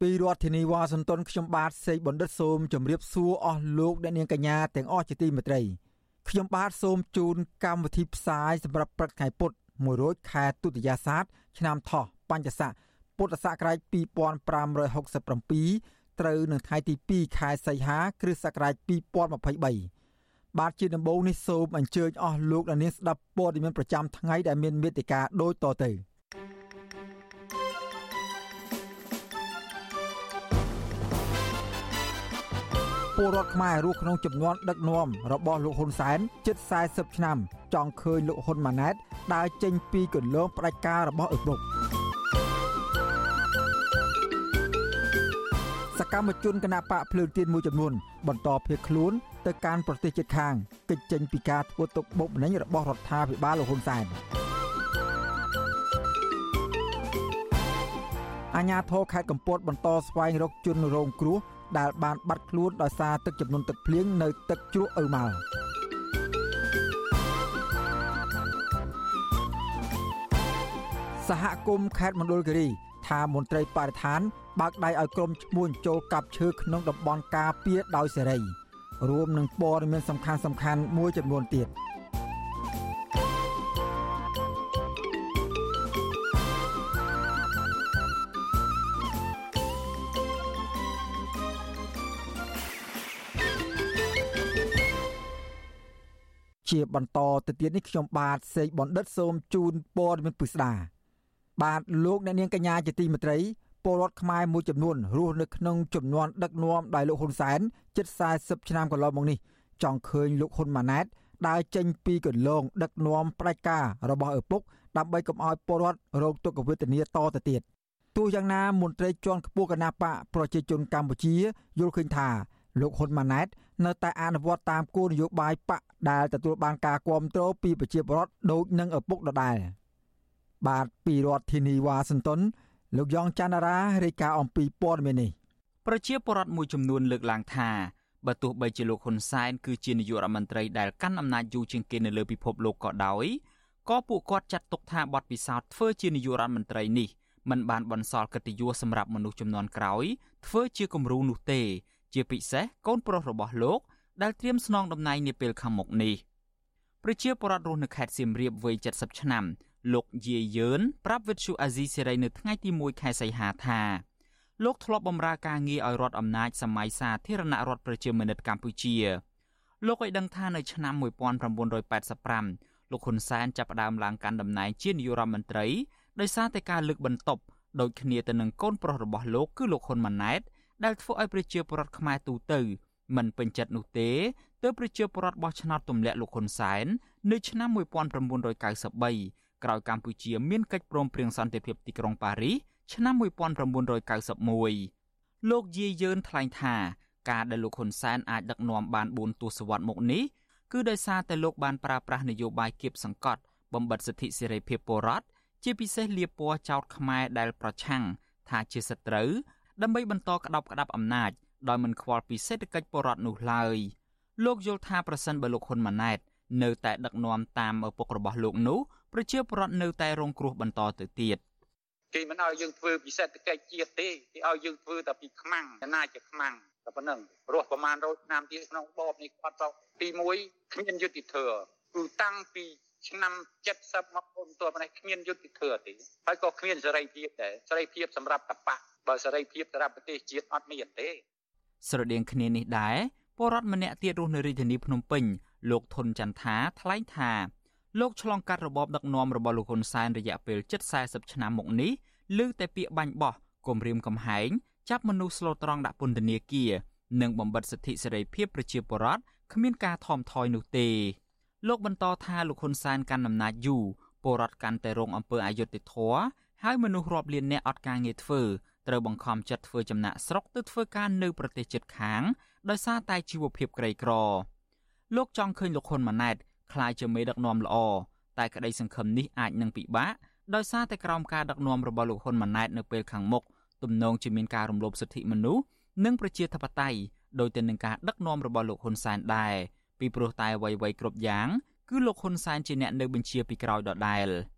ពីរដ្ឋធានីវ៉ាស៊ីនតោនខ្ញុំបាទសេកបណ្ឌិតសូមជម្រាបសួរអស់លោកអ្នកនាងកញ្ញាទាំងអស់ជាទីមេត្រីខ្ញុំបាទសូមជូនកម្មវិធីផ្សាយសម្រាប់ព្រឹកថ្ងៃពុធ1រោចខែទុតិយាសាទឆ្នាំថោះបញ្ញស័កពុទ្ធសករាជ2567ត្រូវនៅថ្ងៃទី2ខែសីហា គ្រិស្តសករាជ2023បាទជាដំបូងនេះសូមអញ្ជើញអស់លោកអ្នកនាងស្ដាប់ព័ត៌មានប្រចាំថ្ងៃដែលមានមេត្តាដូចតទៅ ពលរដ្ឋខ្មែររស់ក្នុងចំនួនដឹកនាំរបស់លោកហ៊ុនសែនជិត40ឆ្នាំ ចង់ឃើញលោកហ៊ុនម៉ាណែតដើរចេញពីគន្លងផ្ដាច់ការរបស់ឪពុកសកម្មជនគណបកភ្លើងទៀនមួយចំនួន បន្តភៀសខ្លួនទៅកាន់ប្រទេសជិតខាងកិច្ចចេញពីការធ្វើទុកបុកម្នេញរបស់រដ្ឋាភិបាលលោកហ៊ុនសែនអាញាធរខេត្តកំពតបន្តស្វែងរកជនរងគ្រោះ ដែលបានបាត់ខ្លួនដោយសារទឹកជំនន់ទឹកភ្លៀងនៅទឹកជ្រោះអ៊ឺម៉ាល់សហគមន៍ខេត្តមណ្ឌលគិរីថាមន្ត្រីបរិស្ថានបើកដៃឲ្យក្រុមឈ្មួញចូលកាប់ឈើក្នុងតំបន់ការពារដោយសេរីរួមនឹងព័ត៌មានសំខាន់សំខាន់មួយចំនួនទៀត ជាបន្តទៅទៀតនេះខ្ញុំបាទសេកបណ្ឌិតសូមជូនព័ត៌មានពិស្ដាបាទលោកអ្នកនាងកញ្ញាជាទីមេត្រីពលរដ្ឋខ្មែរមួយចំនួនរស់នៅក្នុងចំនួនដឹកនាំដោយលោកហ៊ុនសែនជិត40ឆ្នាំកន្លងមកនេះចង់ឃើញលោកហ៊ុនម៉ាណែតដើរចេញពីកន្លងដឹកនាំផ្ដាច់ការរបស់ឪពុកដើម្បីកុំឲ្យពលរដ្ឋរងទុក្ខវេទនាតទៅទៀតទោះយ៉ាងណាមន្ត្រីជាន់ខ្ពស់គណៈបកប្រជាជនកម្ពុជាយល់ឃើញថា លោកហ៊ុនម៉ាណែតនៅតែអនុវត្តតាមគោលនយោបាយបកដែលទទួលបានការគ្រប់គ្រងពីប្រជាពលរដ្ឋដូចនឹងឪពុកដដែលបាទពីរដ្ឋធានីវ៉ាស៊ីនតោនលោកយ៉ងច័ន្ទរារាយការណ៍អំពីព័ត៌មាននេះប្រជាពលរដ្ឋមួយចំនួនលើកឡើងថាបើទោះបីជាលោកហ៊ុនសែនគឺជានាយករដ្ឋមន្ត្រីដែលកាន់អំណាចយូរជាងគេនៅលើពិភពលោកក៏ដោយក៏ពួកគាត់ចាត់ទុកថាបទពិសោធន៍ធ្វើជានាយករដ្ឋមន្ត្រីនេះมันបានបន្សល់កិត្តិយសសម្រាប់មនុស្សចំនួនក្រោយធ្វើជាគំរូនោះទេ ជាពិសេសកូនប្រុសរបស់លោក ដែលត្រៀមស្នងតំណែងនាពេលខាងមុខនេះប្រជាពលរដ្ឋរស់នៅខេត្តសៀមរាបវ័យ70ឆ្នាំលោកយាយឿនប្រាប់វិទ្យុអាស៊ីសេរីនៅថ្ងៃទី1ខែសីហាថាលោកធ្លាប់បម្រើការងារឲ្យរដ្ឋអំណាចសម័យសាធារណរដ្ឋប្រជាមានិតកម្ពុជាលោកឲ្យដឹងថានៅឆ្នាំ1985លោកហ៊ុនសែនចាប់ផ្ដើមឡើងកាន់តំណែងជានាយករដ្ឋមន្ត្រីដោយសារតែការលើកបន្ទប់ដូចគ្នាទៅនឹងកូនប្រុសរបស់លោកគឺលោកហ៊ុនម៉ាណែត ដែលធ្វើឲ្យប្រជាពលរដ្ឋខ្មែរទូទៅមិនពេញចិត្តនោះទេទើបប្រជាពលរដ្ឋបោះឆ្នោតទម្លាក់លោកហ៊ុនសែននៅឆ្នាំ1993ក្រោយកម្ពុជាមានកិច្ចព្រមព្រៀងសន្តិភាពទីក្រុងប៉ារីសឆ្នាំ1991លោកយាយយឿនថ្លែងថាការដែលលោកហ៊ុនសែនអាចដឹកនាំបាន4ទសវត្សរ៍មកនេះគឺដោយសារតែលោកបានប្រើប្រាស់នយោបាយគៀបសង្កត់បំបិទសិទ្ធិសេរីភាពពលរដ្ឋជាពិសេសលៀបពណ៌ចោតខ្មែរដែលប្រឆាំងថាជាសត្រូវ ដើម្បីបន្តក្តោបក្តាប់អំណាចដោយមិនខ្វល់ពីសេដ្ឋកិច្ចពលរដ្ឋនោះឡើយលោកយល់ថាប្រសិនបើលោកហ៊ុនម៉ាណែតនៅតែដឹកនាំតាមឪពុករបស់លោកនោះប្រជាពលរដ្ឋនៅតែរងគ្រោះបន្តទៅទៀតគេមិនឲ្យយើងធ្វើពីសេដ្ឋកិច្ចជាតិទេគេឲ្យយើងធ្វើតែពីខ្មាំងណាជាខ្មាំងតែប៉ុណ្ណឹងរស់ប្រមាណ100ឆ្នាំទៀតក្នុងបបនេះគាត់ទៅទី1គ្មានយុត្តិធម៌គឺតាំងពីឆ្នាំ70មកពលតនេះគ្មានយុត្តិធម៌ទេហើយក៏គ្មានសេរីភាពដែរសេរីភាពសម្រាប់តបៈ បើសេរីភាពសម្រាប់ប្រទេសជាតិអត់មានទេ ស្រដៀងគ្នានេះដែរពលរដ្ឋម្នាក់ទៀតរស់នៅរាជធានីភ្នំពេញលោកធុនចន្ទថាថ្លែងថាលោកឆ្លងកាត់របបដឹកនាំរបស់លោកហ៊ុនសែនរយៈពេលជិត40ឆ្នាំមកនេះលើតែពាក្យបាញ់បោះគំរាមកំហែងចាប់មនុស្សស្លូតត្រង់ដាក់ពន្ធនាគារនិងបំបិទសិទ្ធិសេរីភាពប្រជាពលរដ្ឋគ្មានការថមថយនោះទេលោកបន្តថាលោកហ៊ុនសែនកាន់អំណាចយូរពលរដ្ឋកាន់តែរងអំពើអយុត្តិធម៌ហើយមនុស្សរាប់លាននាក់អត់ការងារធ្វើ ត្រូវបង្ខំចិត្តធ្វើចំណាក់ស្រុកទៅធ្វើការនៅប្រទេសជិតខាងដោយសារតែជីវភាពក្រីក្រ លោកចង់ឃើញលោកហ៊ុនម៉ាណែតក្លាយជាមេដឹកនាំល្អតែក្តីសង្ឃឹមនេះអាចនឹងពិបាកដោយសារតែក្រោមការដឹកនាំរបស់លោកហ៊ុនម៉ាណែតនៅពេលខាងមុខទំនងជាមានការរំលោភសិទ្ធិមនុស្សនិងប្រជាធិបតេយ្យដោយទៅនឹងការដឹកនាំរបស់លោកហ៊ុនសែនដែរពីព្រោះតែអ្វីៗគ្រប់យ៉ាងគឺលោកហ៊ុនសែនជាអ្នកនៅបញ្ជាពីក្រោយដដែល។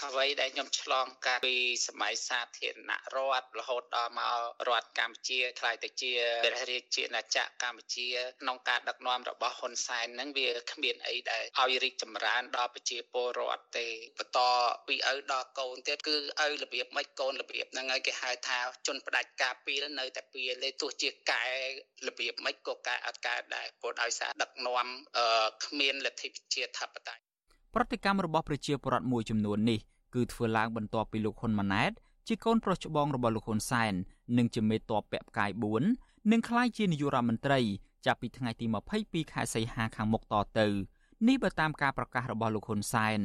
អ្វីដែលខ្ញុំឆ្លងកាត់ពីសម័យសាធារណរដ្ឋរហូតដល់មករដ្ឋកម្ពុជាខ្លាយទៅជាព្រះរាជាណាចក្រកម្ពុជាក្នុងការដឹកនាំរបស់ហ៊ុនសែនហ្នឹងវាគ្មានអីដែលឲ្យរីកចម្រើនដល់ប្រជាពលរដ្ឋទេបន្តពីឪដល់កូនទៀតគឺឪរបៀបម៉េចកូនរបៀបហ្នឹងហើយគេហៅថាជនផ្ដាច់ការពីលនៅតែពីលេទោះជាកែរបៀបម៉េចក៏កែអត់កែដែរព្រោះដោយសារដឹកនាំគ្មានលទ្ធិប្រជាធិបតេយ្យ ប្រតិកម្មរបស់ប្រជាពលរដ្ឋមួយចំនួននេះគឺធ្វើឡើងបន្ទាប់ពីលោកហ៊ុនម៉ាណែតជាកូនប្រុសច្បងរបស់លោកហ៊ុនសែននិងជាមេតបពាក់ផ្កាយ4និងក្លាយជានាយករដ្ឋមន្ត្រីចាប់ពីថ្ងៃទី22ខែសីហាខាងមុខតទៅនេះបើតាមការប្រកាសរបស់លោកហ៊ុនសែន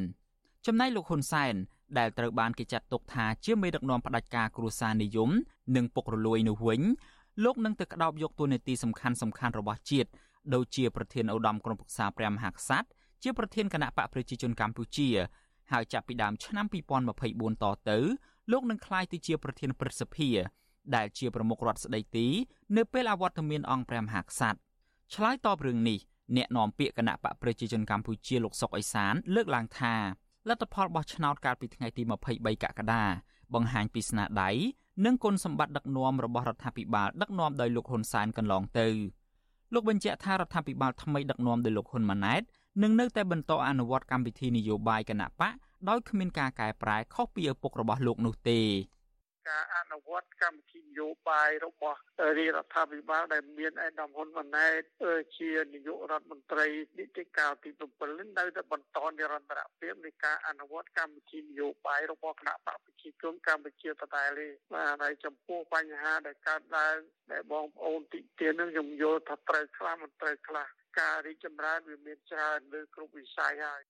ចំណែកលោកហ៊ុនសែនដែលត្រូវបានគេចាត់ទុកថាជាមេដឹកនាំផ្ដាច់ការគ្រួសារនិយម និងពុករលួយនោះវិញលោកនឹងទៅក្តោបយកតួនាទីសំខាន់សំខាន់របស់ជាតិដូចជាប្រធានឧត្តមក្រុមប្រឹក្សាព្រះមហាក្សត្រ ជាប្រធានគណៈបកប្រជាជនកម្ពុជាហើយចាប់ពីដើមឆ្នាំ2024តទៅលោកនឹងក្លាយទៅជាប្រធានព្រឹទ្ធសភាដែលជាប្រមុខរដ្ឋស្ដីទីនៅពេលអវត្តមានអង្គព្រះមហាក្សត្រឆ្លើយតបរឿងនេះអ្នកនាំពាក្យគណៈបកប្រជាជនកម្ពុជាលោកសុកអេសាន លើកឡើងថាលទ្ធផលបោះឆ្នោតកាលពីថ្ងៃទី23កក្កដាបង្ហាញពីស្នាដៃនិងគុណសម្បត្តិដឹកនាំរបស់រដ្ឋាភិបាលដឹកនាំដោយលោកហ៊ុនសែនកន្លងទៅលោកបញ្ជាក់ថារដ្ឋាភិបាលថ្មីដឹកនាំដោយលោកហ៊ុនម៉ាណែត នឹងនៅតែបន្តអនុវត្តកម្មវិធីនយោបាយគណៈបកដោយគ្មានការកែប្រែខុសពីឪពុករបស់លោកនោះទេការអនុវត្តកម្មវិធីនយោបាយរបស់រាជរដ្ឋាភិបាលដែលមានឯកឧត្តមហ៊ុនម៉ាណែតជានាយករដ្ឋមន្ត្រីនីតិកាលទី7នៅតែបន្តនិរន្តរភាពនៃការអនុវត្តកម្មវិធីនយោបាយរបស់គណៈបកប្រជាជនកម្ពុជាដដែលទេបាទហើយចំពោះបញ្ហាដែលកើតឡើងដែលបងប្អូនទីទាននឹងខ្ញុំយល់ថាត្រូវខ្លះមិនត្រូវខ្លះ ការរីកចម្រើនវាមានច្រើនលើគ្រប់វិស័យហើយ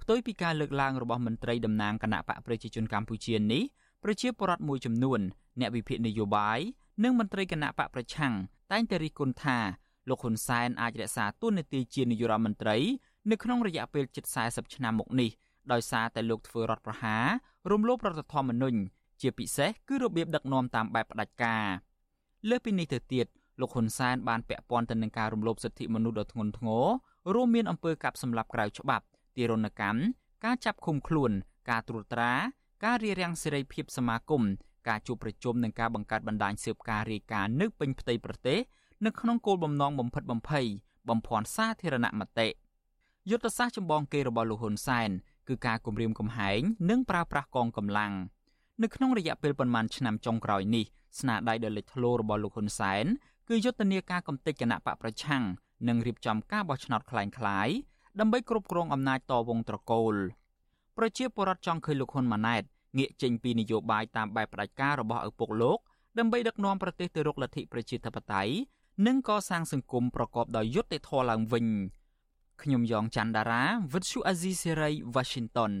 ផ្ទុយពីការលើកឡើងរបស់មន្ត្រីតំណាងគណៈបកប្រជាជនកម្ពុជានេះប្រជាពលរដ្ឋមួយចំនួនអ្នកវិភាគនយោបាយនិងមន្ត្រីគណៈបកប្រឆាំងតែងតែរិះគន់ថាលោកហ៊ុនសែនអាចរក្សាតួនាទីជានាយករដ្ឋមន្ត្រីនៅក្នុងរយៈពេលជិត40ឆ្នាំមកនេះដោយសារតែលោកធ្វើរដ្ឋប្រហាររំលោភរដ្ឋធម្មនុញ្ញជាពិសេសគឺរបៀបដឹកនាំតាមបែបផ្ដាច់ការលើសពីនេះទៅទៀត លោកហ៊ុនសែនបានពាក់ព័ន្ធទៅនឹងការរំលោភសិទ្ធិមនុស្សដ៏ធ្ងន់ធ្ងររួមមានអំពើកាប់សម្លាប់ក្រៅច្បាប់ទារុណកម្មការចាប់ឃុំខ្លួន ការត្រួតត្រាការរារាំងសេរីភាពសមាគមការជួបប្រជុំនិងការបង្កើតបណ្ដាញស៊ើបការរាយការណ៍នៅពេញផ្ទៃប្រទេសនៅក្នុងគោលបំណងបំផិតបំភ័យបំភាន់សាធារណមតិយុទ្ធសាស្ត្រចម្បងគេរបស់លោកហ៊ុនសែនគឺការគម្រាមកំហែងនិងប្រើប្រាស់កងកម្លាំងនៅក្នុងរយៈពេលប្រមាណឆ្នាំចុងក្រោយនេះស្នាដៃដ៏លេចធ្លោរបស់លោកហ៊ុនសែន គឺយុទ្ធនាការកំទេចគណៈបកប្រឆាំងនិងរៀបចំការបោះឆ្នោតคล้ายៗដើម្បីគ្រប់គ្រងអំណាចតវងត្រកូលប្រជាពលរដ្ឋចង់ឃើញលោកហ៊ុនម៉ាណែតងាកចេញពីនយោបាយតាមបែបផ្ដាច់ការរបស់ឪពុកលោកដើម្បីដឹកនាំប្រទេសទៅរកលទ្ធិប្រជាធិបតេយ្យនិងកសាងសង្គមប្រកបដោយយុត្តិធម៌ឡើងវិញខ្ញុំយ៉ងច័ន្ទដារាវិទ្យុអាស៊ីសេរី Washington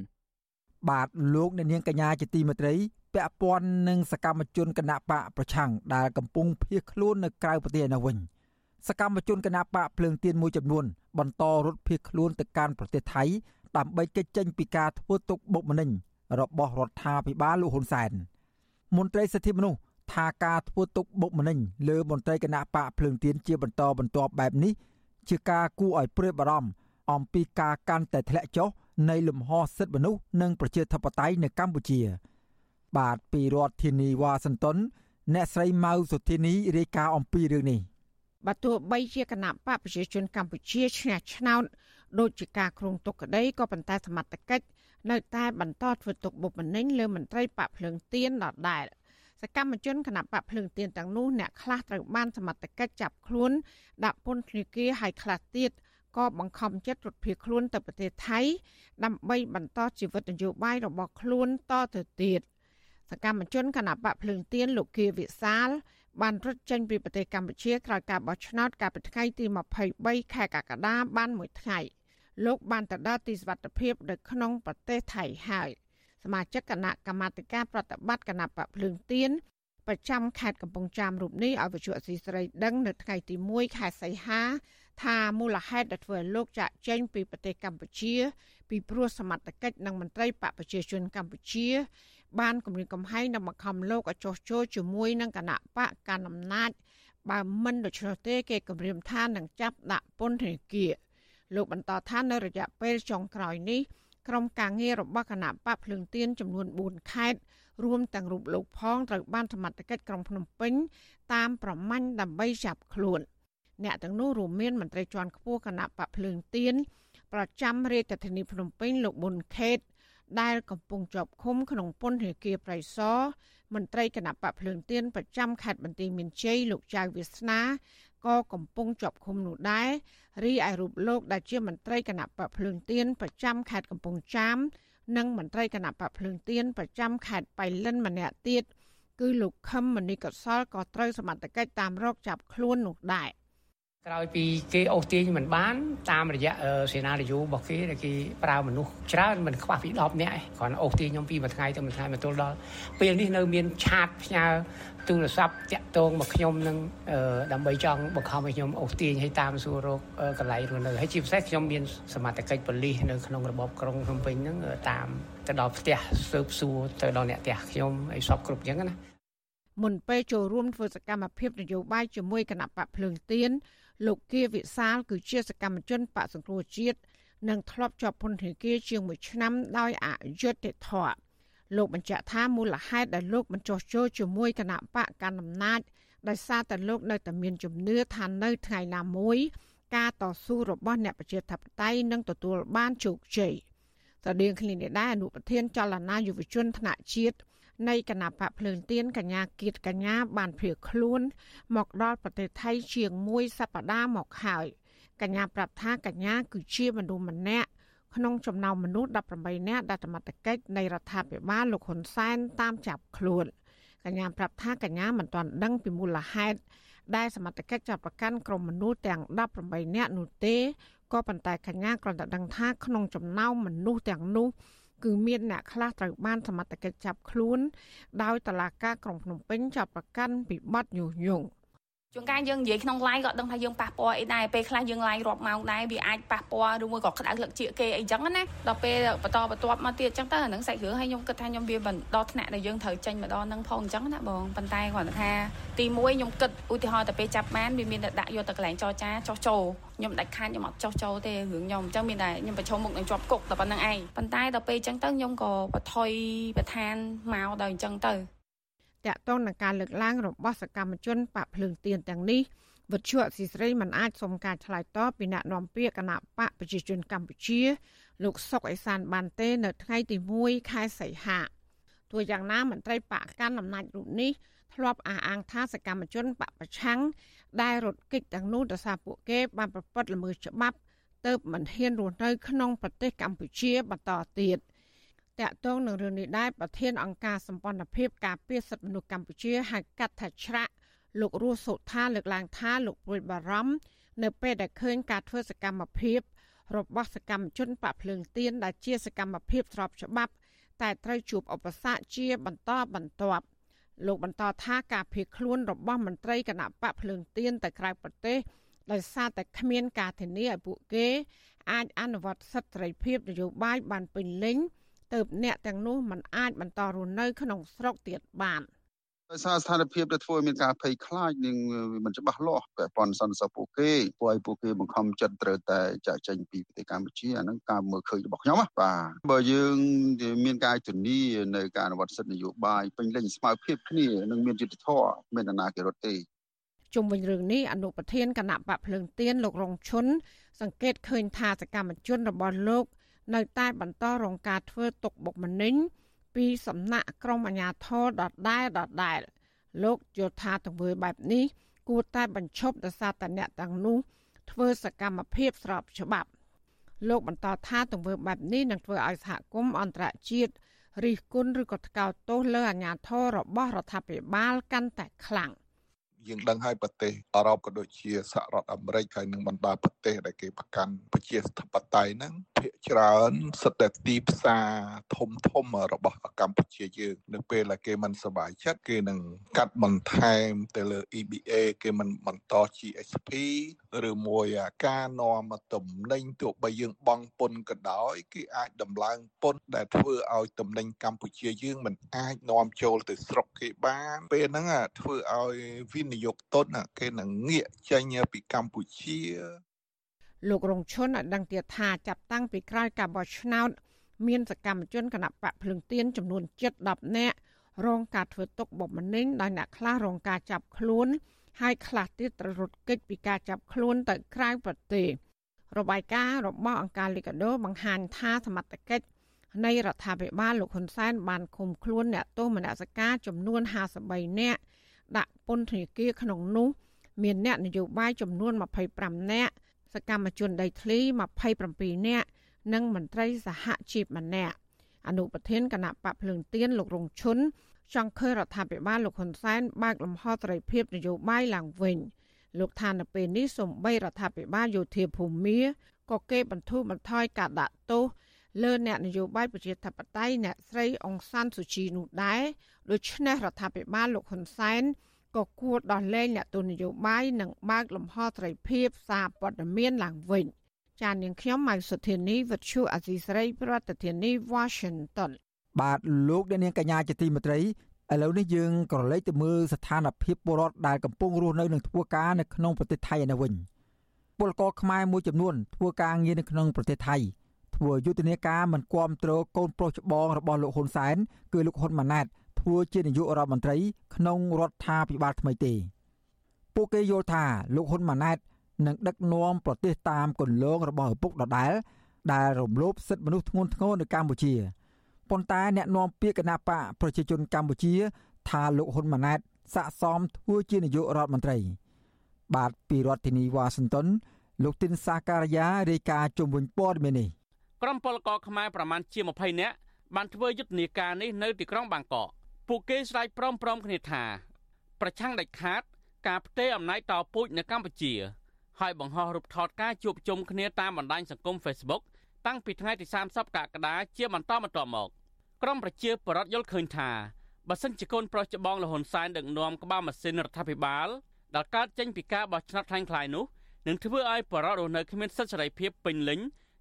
បាទលោកអ្នកនាងកញ្ញាជាទីមេត្រី ពាក់ព័ន្ធនឹងសកម្មជនគណៈបកប្រឆាំងដែលកំពុងភៀសខ្លួននៅក្រៅប្រទេសនោះវិញសកម្មជនគណៈបកភ្លើងទៀនមួយចំនួនបន្តរត់ភៀសខ្លួនទៅកាន់ប្រទេសថៃដើម្បីគេចចេញពីការធ្វើទុកបុកម្នេញរបស់រដ្ឋាភិបាលលោកហ៊ុនសែនមន្ត្រីសិទ្ធិមនុស្សថាការធ្វើទុកបុកម្នេញលើមន្ត្រីគណៈបកភ្លើងទៀនជាបន្តបន្ទាប់បែបនេះជាការគួរឲ្យព្រួយបារម្ភអំពីការកាន់តែធ្លាក់ចុះនៃលំហសិទ្ធិមនុស្សនិងប្រជាធិបតេយ្យនៅកម្ពុជា បាទពីរដ្ឋធានីវ៉ាស៊ីនតោនអ្នកស្រីម៉ៅសុធានីរាយការណ៍អំពីរឿងនេះបើទោះបីជាគណៈបកប្រជាជនកម្ពុជាឈ្នះឆ្នោតដូចជាការគ្រងទុកក្តីក៏ប៉ុន្តែសមត្ថកិច្ចនៅតែបន្តធ្វើទុកបុកម្នេញលើមន្ត្រីបកភ្លើងទៀនដដែលសកម្មជនគណៈបកភ្លើងទៀនទាំងនោះអ្នកខ្លះត្រូវបានសមត្ថកិច្ចចាប់ខ្លួនដាក់ពន្ធនាគារហើយខ្លះទៀតក៏បង្ខំចិត្តរត់ភៀសខ្លួនទៅប្រទេសថៃដើម្បីបន្តជីវិតនយោបាយរបស់ខ្លួនតទៅទៀត សកម្មជនគណៈបកភ្លើងទៀនលោកគៀវិសាល បានរត់ចេញពីប្រទេសកម្ពុជាក្រោយការបោះឆ្នោតកាលពីថ្ងៃទី23ខែកក្កដាបានមួយថ្ងៃលោកបានទៅដល់ទីសុវត្ថិភាពនៅក្នុងប្រទេសថៃហើយសមាជិកគណៈកម្មាធិការប្រតិបត្តិគណៈបកភ្លើងទៀនបប្រចាំខេត្តកំពង់ចាមរូបនេះឲ្យវិទ្យុអសីសេរីដឹងនៅថ្ងៃទី1ខែសីហាថាមូលហេតុដែលធ្វើឲ្យលោកចាក់ចេញពីប្រទេសកម្ពុជា ពីព្រោះសមត្ថកិច្ចនិងមន្ត្រីបកប្រជាជនកម្ពុជា បានគម្រាមកំហែងនិងបង្ខំលោកឲ្យចុះចូលជាមួយនឹងគណៈបកកណ្ដាលអំណាចបើមិនដូច្នោះទេគេគម្រាមថានឹងចាប់ដាក់ពន្ធនាគារលោកបន្តថានៅរយៈពេលចុងក្រោយនេះក្រុមការងាររបស់គណៈបកភ្លើងទៀនចំនួន4ខេត្តរួមទាំងរូបលោកផងត្រូវបានសមត្ថកិច្ចក្រុងភ្នំពេញតាមប្រម៉ាញ់ដើម្បីចាប់ខ្លួនអ្នកទាំងនោះរួមមានមន្ត្រីជាន់ខ្ពស់គណៈបកភ្លើងទៀនប្រចាំរាជធានីភ្នំពេញលោកប៊ុនខេត ដែលកំពុងជាប់ឃុំក្នុងពន្ធនាគារប្រៃសណមន្ត្រីគណៈបកភ្លើងទៀនប្រចាំខេត្តបន្ទាយមានជ័យលោកចៅវាសនាក៏កំពុងជាប់ឃុំនោះដែររីឯរូបលោកដែលជាមន្ត្រីគណៈបកភ្លើងទៀនប្រចាំខេត្តកំពង់ចាម និងមន្ត្រីគណៈបកភ្លើងទៀនប្រចាំខេត្តបៃលិនម្នាក់ទៀតគឺលោកខឹមមនីកសលក៏ត្រូវសមត្ថកិច្ចតាមរកចាប់ខ្លួននោះដែរ ក្រោយពីគេអូសទាញមិនបានតាមរយៈសេនានយោរបស់គេដែលគេប្រើមនុស្សច្រើនមិនខ្វះពី10នាក់គ្រាន់អូសទាញខ្ញុំពីមួយថ្ងៃទៅមួយថ្ងៃមកទល់ដល់ពេលនេះនៅមានឆាតផ្ញើទូរស័ព្ទតាក់ទងមកខ្ញុំនឹងដើម្បីចង់បង្ខំឲ្យខ្ញុំអូសទាញឲ្យតាមសួររកកន្លែងរស់នៅហើយជាពិសេសខ្ញុំមានសមត្ថកិច្ចប៉ូលីសនៅក្នុងរបបក្រុងភ្នំពេញហ្នឹងតាមទៅដល់ផ្ទះស៊ើបសួរទៅដល់អ្នកផ្ទះខ្ញុំឲ្យសពគ្រប់អញ្ចឹងណាមុនពេលចូលរួមធ្វើសកម្មភាពនយោបាយជាមួយគណៈបកភ្លើងទៀន លោកគៀវិសាលគឺជាសកម្មជនបកសង្គ្រោះជាតិនិងធ្លាប់ជាប់ពន្ធនាគារជាង1ឆ្នាំដោយអយុត្តិធម៌លោកបញ្ជាក់ថាមូលហេតុដែលលោកបញ្ចុះចូលជាមួយគណៈបកកណ្ដាលអំណាចដោយសារតែលោកនៅតែមានជំនឿថានៅថ្ងៃណាមួយ ការតស៊ូរបស់អ្នកប្រជាធិបតេយ្យនឹងទទួលបានជោគជ័យតដៀងគ្នានេះដែរអនុប្រធានចលនាយុវជនថ្នាក់ជាតិ នៃគណៈបកភ្លើងទៀនកញ្ញាគៀតកញ្ញាបានភៀសខ្លួន មកដល់ប្រទេសថៃជាង1សប្តាហ៍មកហើយកញ្ញាប្រាប់ថាកញ្ញាគឺជាមនុស្សម្នាក់ក្នុងចំណោមមនុស្ស18នាក់ដែលសមត្ថកិច្ចនៃរដ្ឋាភិបាលលោកហ៊ុនសែនតាមចាប់ខ្លួនកញ្ញាប្រាប់ថាកញ្ញាមិនទាន់ដឹងពីមូលហេតុដែលសមត្ថកិច្ចចាប់ប្រកាន់ក្រុមមនុស្សទាំង18នាក់នោះទេក៏ប៉ុន្តែកញ្ញាគ្រាន់តែដឹងថាក្នុងចំណោមមនុស្សទាំងនោះ គឺមានអ្នកខ្លះត្រូវបានសមត្ថកិច្ចចាប់ខ្លួន ដោយតឡាការក្រុងភ្នំពេញចាប់ប្រកាន់ពីបទញុះញង់ ជួនកាលយើងនិយាយក្នុង live ក៏ដឹងថាយើងប៉ះពាល់អីដែរពេលខ្លះយើង live រាប់ម៉ោងដែរវាអាចប៉ះពាល់ឬមួយក៏ក្តៅលឹកជាគេអីចឹងណាដល់ពេលបន្តបន្ទាប់មកទៀតចឹងទៅអានឹងសាច់រឿងឲ្យខ្ញុំគិតថាខ្ញុំវាដល់ថ្នាក់ដែលយើងត្រូវចេញមកដល់នឹងផងចឹងណាបងប៉ុន្តែគាត់ថាទី1ខ្ញុំគិតឧទាហរណ៍ទៅពេលចាប់បានវាមានតែដាក់យកទៅកន្លែងចរចាចោះចូលខ្ញុំដាច់ខាតខ្ញុំអត់ចោះចូលទេរឿងខ្ញុំអញ្ចឹងមានតែខ្ញុំប្រឈមមុខនឹងជាប់គុកតែប៉ុណ្្នឹងឯងប៉ុន្តែដល់ពេលអញ្ចឹងទៅខ្ញុំក៏បថុយប្រឋានមកដល់អញ្ចឹងទៅ តាក់ទងនឹងការលើកឡើងរបស់សកម្មជនបកភ្លើងទៀនទាំងនេះវិទ្យុអសីស្រីមិនអាចសុំការឆ្លើយតបពីអ្នកនាំពាក្យគណៈបកប្រជាជនកម្ពុជា លោកសុកអេសានបានទេ នៅថ្ងៃទី1ខែសីហាទោះយ៉ាងណាមន្ត្រីបកកាន់អំណាចរូបនេះធ្លាប់អះអាងថាសកម្មជនបកប្រឆាំងដែលរត់គេចទាំងនោះដោយសារពួកគេបានប្រព្រឹត្តល្មើសច្បាប់ទៅមិនហ៊ានរស់នៅក្នុងប្រទេសកម្ពុជាបន្តទៀត។ តាក់ទងនឹងរឿងនេះដែរប្រធានអង្គការសម្ព័ន្ធភាពការពារសិទ្ធិមនុស្សកម្ពុជាហៅកាត់ថាច្រាក់លោករស់សុថាលើកឡើងថាលោកព្រួយបារម្ភនៅពេលដែលឃើញការធ្វើសកម្មភាពរបស់សកម្មជនបកភ្លើងទៀនដែលជាសកម្មភាពស្របច្បាប់ តែត្រូវជួបឧបសគ្គជាបន្តបន្ទាប់លោកបន្តថាការភៀសខ្លួនរបស់មន្ត្រីគណៈបកភ្លើងទៀនទៅក្រៅប្រទេសដោយសារតែគ្មានការធានាឲ្យពួកគេ អាចអនុវត្តសិទ្ធិសេរីភាពនយោបាយបានពេញលេញ ទៅអ្នកទាំងនោះមិនអាចបន្តរស់នៅក្នុងស្រុកទៀតបានដោយសារស្ថានភាពដែលធ្វើឲ្យមានការភ័យខ្លាចនិងមិនច្បាស់លាស់ពាក់ព័ន្ធសន្តិសុខពួកគេពួកឲ្យពួកគេបង្ខំចិត្តត្រូវតែចាក់ចេញពីប្រទេសកម្ពុជាអាហ្នឹងការមើលឃើញរបស់ខ្ញុំបាទបើយើងមានការធានានៅការអនុវត្តសិទ្ធិនយោបាយពេញលេញស្មើភាពគ្នានិងមានយុត្តិធម៌មានអនាគតរត់ទេជុំវិញរឿងនេះអនុប្រធានគណៈបកភ្លើងទៀនលោករងឈុនសង្កេតឃើញថាសកម្មជនរបស់លោក នៅតែបន្តរងការធ្វើទុកបុកម្នេញពីសំណាក់ក្រុមអាជ្ញាធរដដែលដដែលលោកយល់ថាទង្វើបែបនេះគួរតែបញ្ឈប់ដោយសារតែអ្នកទាំងនោះធ្វើសកម្មភាពស្របច្បាប់ លោកបន្តថាទង្វើបែបនេះនឹងធ្វើឲ្យសហគមន៍អន្តរជាតិរិះគន់ឬក៏ថ្កោលទោសលើអាជ្ញាធររបស់រដ្ឋាភិបាលកាន់តែខ្លាំង។យើងដឹងហើយប្រទេសអឺរ៉ុបក៏ដូចជាសហរដ្ឋអាមេរិកហើយនិងបណ្ដាប្រទេសដែលគេប្រកាន់ប្រជាធិបតេយ្យហ្នឹង ភាគច្រើនសិតតែទីផ្សារធំធំរបស់កម្ពុជាយើងនៅពេលដែលគេមិនសប្បាយចិត្តគេនឹងកាត់បន្ថែមទៅលើ EBA គេមិនបន្ត GSP ឬមួយការនាំទំនិញទោះបីយើងបង់ពន្ធក៏ដោយគេអាចដំឡើងពន្ធដែលធ្វើឲ្យទំនិញកម្ពុជាយើងមិនអាចនាំចូលទៅស្រុកគេបានពេលហ្នឹងធ្វើឲ្យវិនិយោគទុនគេនឹងងាកចេញពីកម្ពុជា លោករងឈុនឲ្យដឹងទៀតថាចាប់តាំងពីក្រោយការបោះឆ្នោតមានសកម្មជនគណៈបកភ្លឹងទៀនចំនួន7-10នាក់រងការធ្វើទុកបុកម្នេញដោយអ្នកខ្លះរងការចាប់ខ្លួន ហើយខ្លះទៀតត្រូវរត់គេចពីការចាប់ខ្លួនទៅក្រៅប្រទេសរបាយការណ៍របស់អង្គការលីកាដូបង្ហាញថាសមត្ថកិច្ចនៃរដ្ឋាភិបាលលោកហ៊ុនសែនបានឃុំខ្លួនអ្នកទោសមនសការចំនួន53នាក់ដាក់ពន្ធនាគារក្នុងនោះ មានអ្នកនយោបាយចំនួន25នាក់ សកម្មជនដីធ្លី27នាក់និងមន្ត្រីសហជីពម្នាក់អនុប្រធានគណៈបកភ្លើងទៀនលោករងឈុនចង់ឃើញរដ្ឋាភិបាលលោកហ៊ុនសែនបើកលំហត្រីភាពនយោបាយឡើងវិញលោកថានៅពេលនេះសំបីរដ្ឋាភិបាលយោធាភូមាក៏គេបន្ធូរបន្ថយការដាក់ទោសលើអ្នកនយោបាយប្រជាធិបតេយ្យអ្នកស្រីអង្សានសុជីនោះដែរដូច្នេះរដ្ឋាភិបាលលោកហ៊ុនសែន ក៏គួរដោះលែងអ្នកទស្សនយោបាយនិងបើកលំហត្រីភាពសារព័ត៌មានឡើងវិញចាននាងខ្ញុំម៉ៅសុធានីវិទ្យុអសីស្រីប្រធានាធិបតី Washington បាទលោកអ្នកនាងកញ្ញាជាទីមេត្រីឥឡូវនេះយើងក៏លេចទៅមើលស្ថានភាពពលរដ្ឋដែលកំពុងរស់នៅនិងធ្វើការនៅក្នុងប្រទេសថៃឯនេះវិញពលករខ្មែរមួយចំនួនធ្វើការងារនៅក្នុងប្រទេសថៃធ្វើយុទ្ធនាការមិនគ្រប់គ្រងកូនប្រុសច្បងរបស់លោកហ៊ុនសែនគឺលោកហ៊ុនម៉ាណែត ធ្វើជានាយករដ្ឋមន្ត្រី ក្នុងរដ្ឋាភិបាលថ្មីទេ ពួកគេយល់ថាលោកហ៊ុនម៉ាណែតនឹងដឹកនាំប្រទេសតាមគន្លងរបស់ឪពុកដដែលដែលរំលោភសិទ្ធិមនុស្សធ្ងន់ធ្ងរនៅកម្ពុជាប៉ុន្តែអ្នកនាំពាក្យគណៈបកប្រជាជនកម្ពុជា ថាលោកហ៊ុនម៉ាណែតស័កសមធ្វើជានាយករដ្ឋមន្ត្រី បាទពីរដ្ឋធានីវ៉ាស៊ីនតោនលោកទីនសាការីយ៉ារាយការណ៍ជុំវិញព័ត៌មាននេះក្រុមពលករខ្មែរប្រមាណជា20នាក់បានធ្វើយុទ្ធនាការនេះនៅទីក្រុងបាងកក ពួកគេស្រែកព្រមព្រមគ្នាថា ប្រឆាំងដាច់ខាត ការផ្ទេរអំណាចតពូជនៅកម្ពុជា ហើយបង្ហោះរូបថតការជួបជុំគ្នាតាមបណ្ដាញសង្គម Facebook តាំងពីថ្ងៃទី30កក្កដាជាបន្តបន្ទាប់មកក្រមប្រជាពលរដ្ឋយល់ឃើញថាបើសិនជាកូនប្រុសច្បងលហ៊ុនសែនដឹកនាំក្បាលម៉ាស៊ីនរដ្ឋាភិបាលដែលកើតចេញពីការបោះឆ្នោតខ្លាំងៗនោះនឹងធ្វើឲ្យបរិវត្តរស់នៅគ្មានសិទ្ធិសេរីភាពពេញលេញ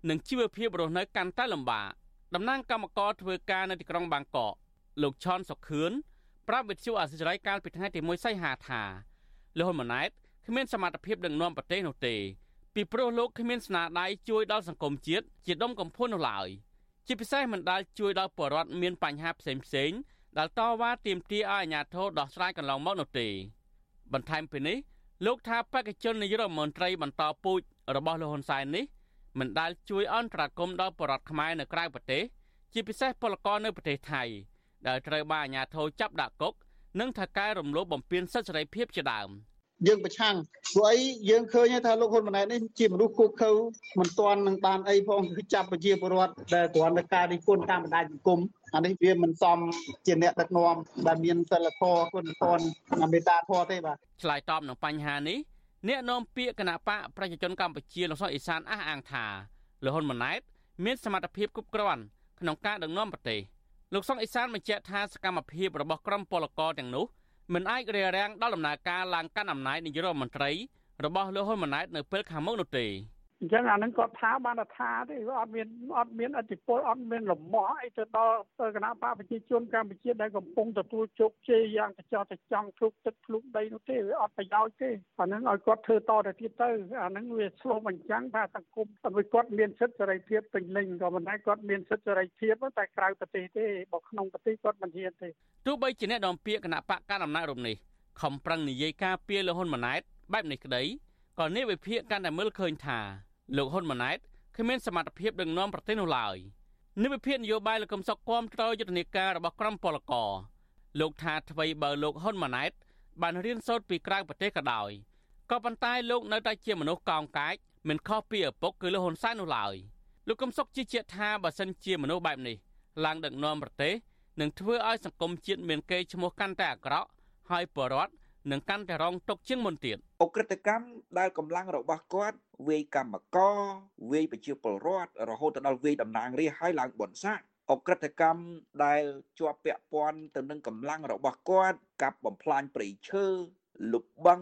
និងជីវភាពរស់នៅកាន់តែលំបាកតំណាងកម្មករធ្វើការនៅទីក្រុងបាងកក លោកឆនសុខឿនប្រាប់វិទ្យុអាស៊ីសេរីកាលពីថ្ងៃទី1សីហាថាលោកហ៊ុនម៉ាណែតគ្មានសមត្ថភាពដឹកនាំប្រទេសនោះទេពីព្រោះលោកគ្មានស្នាដៃជួយដល់សង្គមជាតិជាដុំកំភួននោះឡើយជាពិសេសមិនដែលជួយដល់ប្រជាពលរដ្ឋមានបញ្ហាផ្សេងផ្សេងដែលតវ៉ាទាមទារឲ្យអាជ្ញាធរដោះស្រាយកន្លងមកនោះទេ បន្ថែមពីនេះលោកថាបេក្ខជននាយករដ្ឋមន្ត្រីបន្តពូជរបស់លោកហ៊ុនសែននេះមិនដែលជួយអន្តរាគមន៍ដល់ប្រជាពលរដ្ឋខ្មែរនៅក្រៅប្រទេសជាពិសេសពលករនៅប្រទេសថៃ ដែលត្រូវបានអាជ្ញាធរចាប់ដាក់គុកនិងថកែរំលោភបំពានសិទ្ធិសេរីភាពជាដើមយើងប្រឆាំងព្រោះអីយើងឃើញថាលោកហ៊ុនម៉ាណែតនេះជាមនុស្សគូខើមិនទាន់នឹងបានអីផងគឺចាប់ប្រជាពលរដ្ឋដែលគ្រាន់តែការរិះគន់តាមបណ្ដាញសង្គមអានេះវាមិនសមជាអ្នកដឹកនាំដែលមានសិលធម៌គុណធម៌មេត្តាធម៌ទេបាទឆ្លើយតបនឹងបញ្ហានេះអ្នកនាំពាក្យគណៈបកប្រជាជនកម្ពុជាលោកសុកអេសានអះអាងថាលោកហ៊ុនម៉ាណែតមានសមត្ថភាពគ្រប់គ្រាន់ក្នុងការដឹកនាំប្រទេស លោកសុកអេសានបញ្ជាក់ថាសកម្មភាពរបស់ក្រុមពលករទាំងនោះមិនអាចរារាំងដល់ដំណើរការឡើងកាន់អំណាចនាយករដ្ឋមន្ត្រីរបស់លោកហ៊ុនម៉ាណែតនៅពេលខាងមុខនោះទេ អញ្ចឹងអានឹងគាត់ថាបានថាទេវាអត់មានអត់មានអធិពលអត់មានលំមាស់អីទៅដល់គណៈបកប្រជាជនកម្ពុជាដែលកំពុងទទួលជោគជ័យយ៉ាងកញ្ចក់កញ្ចង់ធ្លុកទឹកធ្លុកដីនោះទេវាអត់ប្រយោជន៍ទេអានឹងឲ្យគាត់ធ្វើតទៅទៀតទៅអានឹងវាឆ្លុះបញ្ចាំងថាសង្គមឲ្យគាត់មានសិទ្ធិសេរីភាពពេញលេញក៏ប៉ុន្តែគាត់មានសិទ្ធិសេរីភាពតែក្រៅប្រទេសទេបើក្នុងប្រទេសគាត់មិនហ៊ានទេទោះបីជាអ្នកដំពាកគណៈបកកណ្ដាលអំណាចរំនេះខំប្រឹងនិយាយការពារលហ៊ុនម៉ាណែតបែបនេះក្តីក៏នេះវិភាគកាន់តែមើលឃើញថា លោកហ៊ុនម៉ាណែតគ្មានសមត្ថភាពដឹកនាំប្រទេសនោះឡើយនិវិភាននយោបាយលោកកឹមសុខគាំទ្រយុទ្ធនាការរបស់ក្រុមពលករលោកថាអ្វីបើលោកហ៊ុនម៉ាណែត បានរៀនសូត្រពីក្រៅប្រទេសក៏ដោយក៏ប៉ុន្តែលោកនៅតែជាមនុស្សកោងកាចមិនខុសពីឪពុកគឺលោកហ៊ុនសែននោះឡើយលោកកឹមសុខជឿជាក់ថាបើសិនជាមនុស្សបែបនេះឡើងដឹកនាំប្រទេសនឹងធ្វើឲ្យសង្គមជាតិមានកេរ្តិ៍ឈ្មោះកាន់តែអាក្រក់ហើយប្រជារដ្ឋ នឹងកាន់តែរងទុកជាងមុនទៀតអ ுக ្រិតកម្មដែលកម្លាំងរបស់គាត់វាយកម្មករវាយប្រជាពលរដ្ឋរហូតដល់វាយតំណាងរាស្ត្រឲ្យឡើងបនសាអ ுக ្រិតកម្មដែលជាប់ពាក់ព័ន្ធទៅនឹងកម្លាំងរបស់គាត់កាប់បំផ្លាញព្រៃឈើលុបបឹង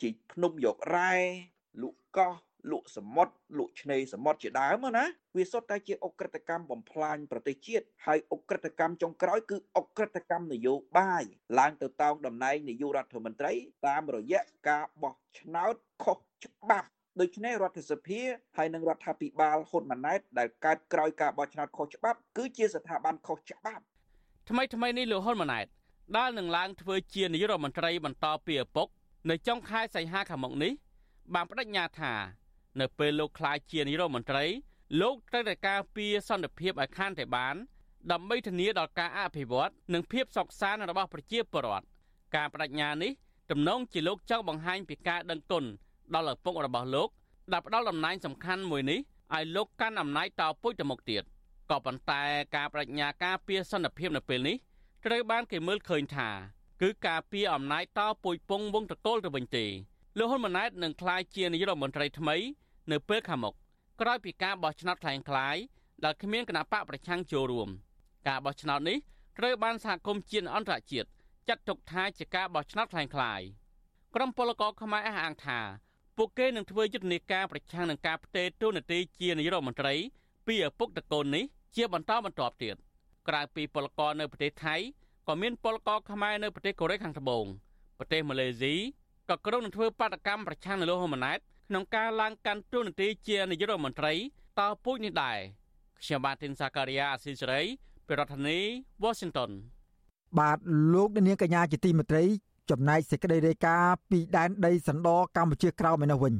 ជីកភ្នំយករ៉ែលុកកោះ លក់សមុទ្រលក់ឆ្នេរសមុទ្រជាដើមណាវាសុទ្ធតែជាអក្រិតកម្មបំផ្លាញប្រទេសជាតិហើយអក្រិតកម្មចុងក្រោយគឺអក្រិតកម្មនយោបាយឡើងទៅតោងតំណែងនាយករដ្ឋមន្ត្រី តាមរយៈការបោះឆ្នោតខុសច្បាប់ដូច្នេះរដ្ឋសភាហើយនិងរដ្ឋាភិបាលហ៊ុនម៉ាណែតដែលកើតក្រោយការបោះឆ្នោតខុសច្បាប់គឺជាស្ថាប័នខុសច្បាប់ថ្មីថ្មីនេះលោកហ៊ុនម៉ាណែតដែលនឹងឡើងធ្វើជានាយករដ្ឋមន្ត្រីបន្តពីឪពុក នៅចុងខែសីហាខាងមុខនេះបានបដិញ្ញាថា នៅពេលលោកខ្លាចជានាយករដ្ឋមន្ត្រីលោកត្រូវតែការពារសន្តិភាពឲ្យខានតែបានដើម្បីធានាដល់ការអភិវឌ្ឍនិងភាពសុខសាន្តរបស់ប្រជាពលរដ្ឋការបដិញ្ញានេះទំនងជាលោកចង់បង្ហាញពីការដឹងគុណដល់ឪពុករបស់លោកដែលផ្ដល់តំណែងសំខាន់មួយនេះឲ្យលោកកាន់អំណាចតពុជទៅមុខទៀតក៏ប៉ុន្តែការបដិញ្ញាការពារសន្តិភាពនៅពេលនេះត្រូវបានគេមើលឃើញថា គឺការពារអំណាចតពុជពងវងតកូលទៅវិញទេ លោកហ៊ុនម៉ាណែតនឹងក្លាយជានាយករដ្ឋមន្ត្រីថ្មីនៅពេលខាងមុខក្រោយពីការបោះឆ្នោតคล้ายคล้ายដែលគ្មានគណៈបកប្រឆាំងចូលរួម ការបោះឆ្នោតនេះត្រូវបានសហគមន៍ជាតិអន្តរជាតិចាត់ទុកថាជាការបោះឆ្នោតคล้ายคล้ายក្រុមពលករខ្មែរអះអាងថាពួកគេនឹងធ្វើយុទ្ធនាការប្រឆាំងនឹងការផ្ទេរតួនាទីជានាយករដ្ឋមន្ត្រីពីឪពុកតកូននេះជាបន្តបន្ទាប់ទៀតក្រៅពីពលករនៅប្រទេសថៃក៏មានពលករខ្មែរនៅប្រទេសកូរ៉េខាងត្បូងប្រទេសម៉ាឡេស៊ី ក៏ក្រុងនឹងធ្វើបាតកម្មប្រឆាំងនឹងលោកហ៊ុនម៉ាណែតក្នុងការឡើងកាន់តួនាទីជានាយករដ្ឋមន្ត្រីតពូជនេះដែរខ្ញុំបាទទីនសាការីយ៉ាអស៊ីសេរីពីរដ្ឋធានី Washington បាទលោកនាងកញ្ញាជាទីមេត្រីចំណែកសេចក្តីរាយការណ៍ពីដែនដីសណ្ដកម្ពុជាក្រោមឯនោះវិញ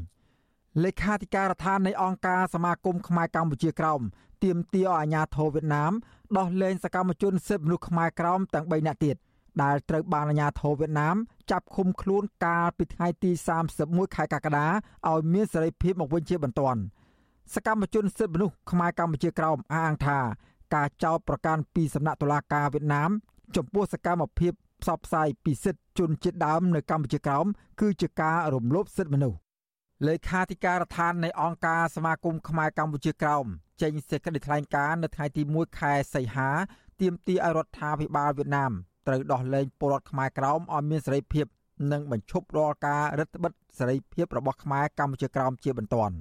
លេខាធិការដ្ឋាននៃអង្គការសមាគមខ្មែរកម្ពុជាក្រោមទាមទារឲ្យអាជ្ញាធរវៀតណាមដោះលែងសកម្មជនសិទ្ធិមនុស្សខ្មែរក្រោមទាំង3នាក់ទៀត ដែលត្រូវបានអាជ្ញាធរវៀតណាមចាប់ឃុំខ្លួនកាលពីថ្ងៃទី31ខែកក្កដាឲ្យមានសេរីភាពមកវិញជាបន្ទាន់សកម្មជនសិទ្ធិមនុស្សខ្មែរកម្ពុជាក្រោមអះអាងថាការចោទប្រកាន់ពីសំណាក់តុលាការវៀតណាម ចំពោះសកម្មភាពផ្សព្វផ្សាយពីសិទ្ធិជនជាតិដើមនៅកម្ពុជាក្រោមគឺជាការរំលោភសិទ្ធិមនុស្សលេខាធិការដ្ឋាននៃអង្គការសមាគមខ្មែរកម្ពុជាក្រោមចេញសេចក្តីថ្លែងការណ៍នៅថ្ងៃទី1ខែសីហាទាមទារឲ្យរដ្ឋាភិបាលវៀតណាមត្រូវដោះលែងពលរដ្ឋខ្មែរក្រោមឲ្យមានសេរីភាពនិងបញ្ឈប់រាល់ការរឹតបន្តឹងសេរីភាពរបស់ខ្មែរកម្ពុជាក្រោមជាបន្ទាន់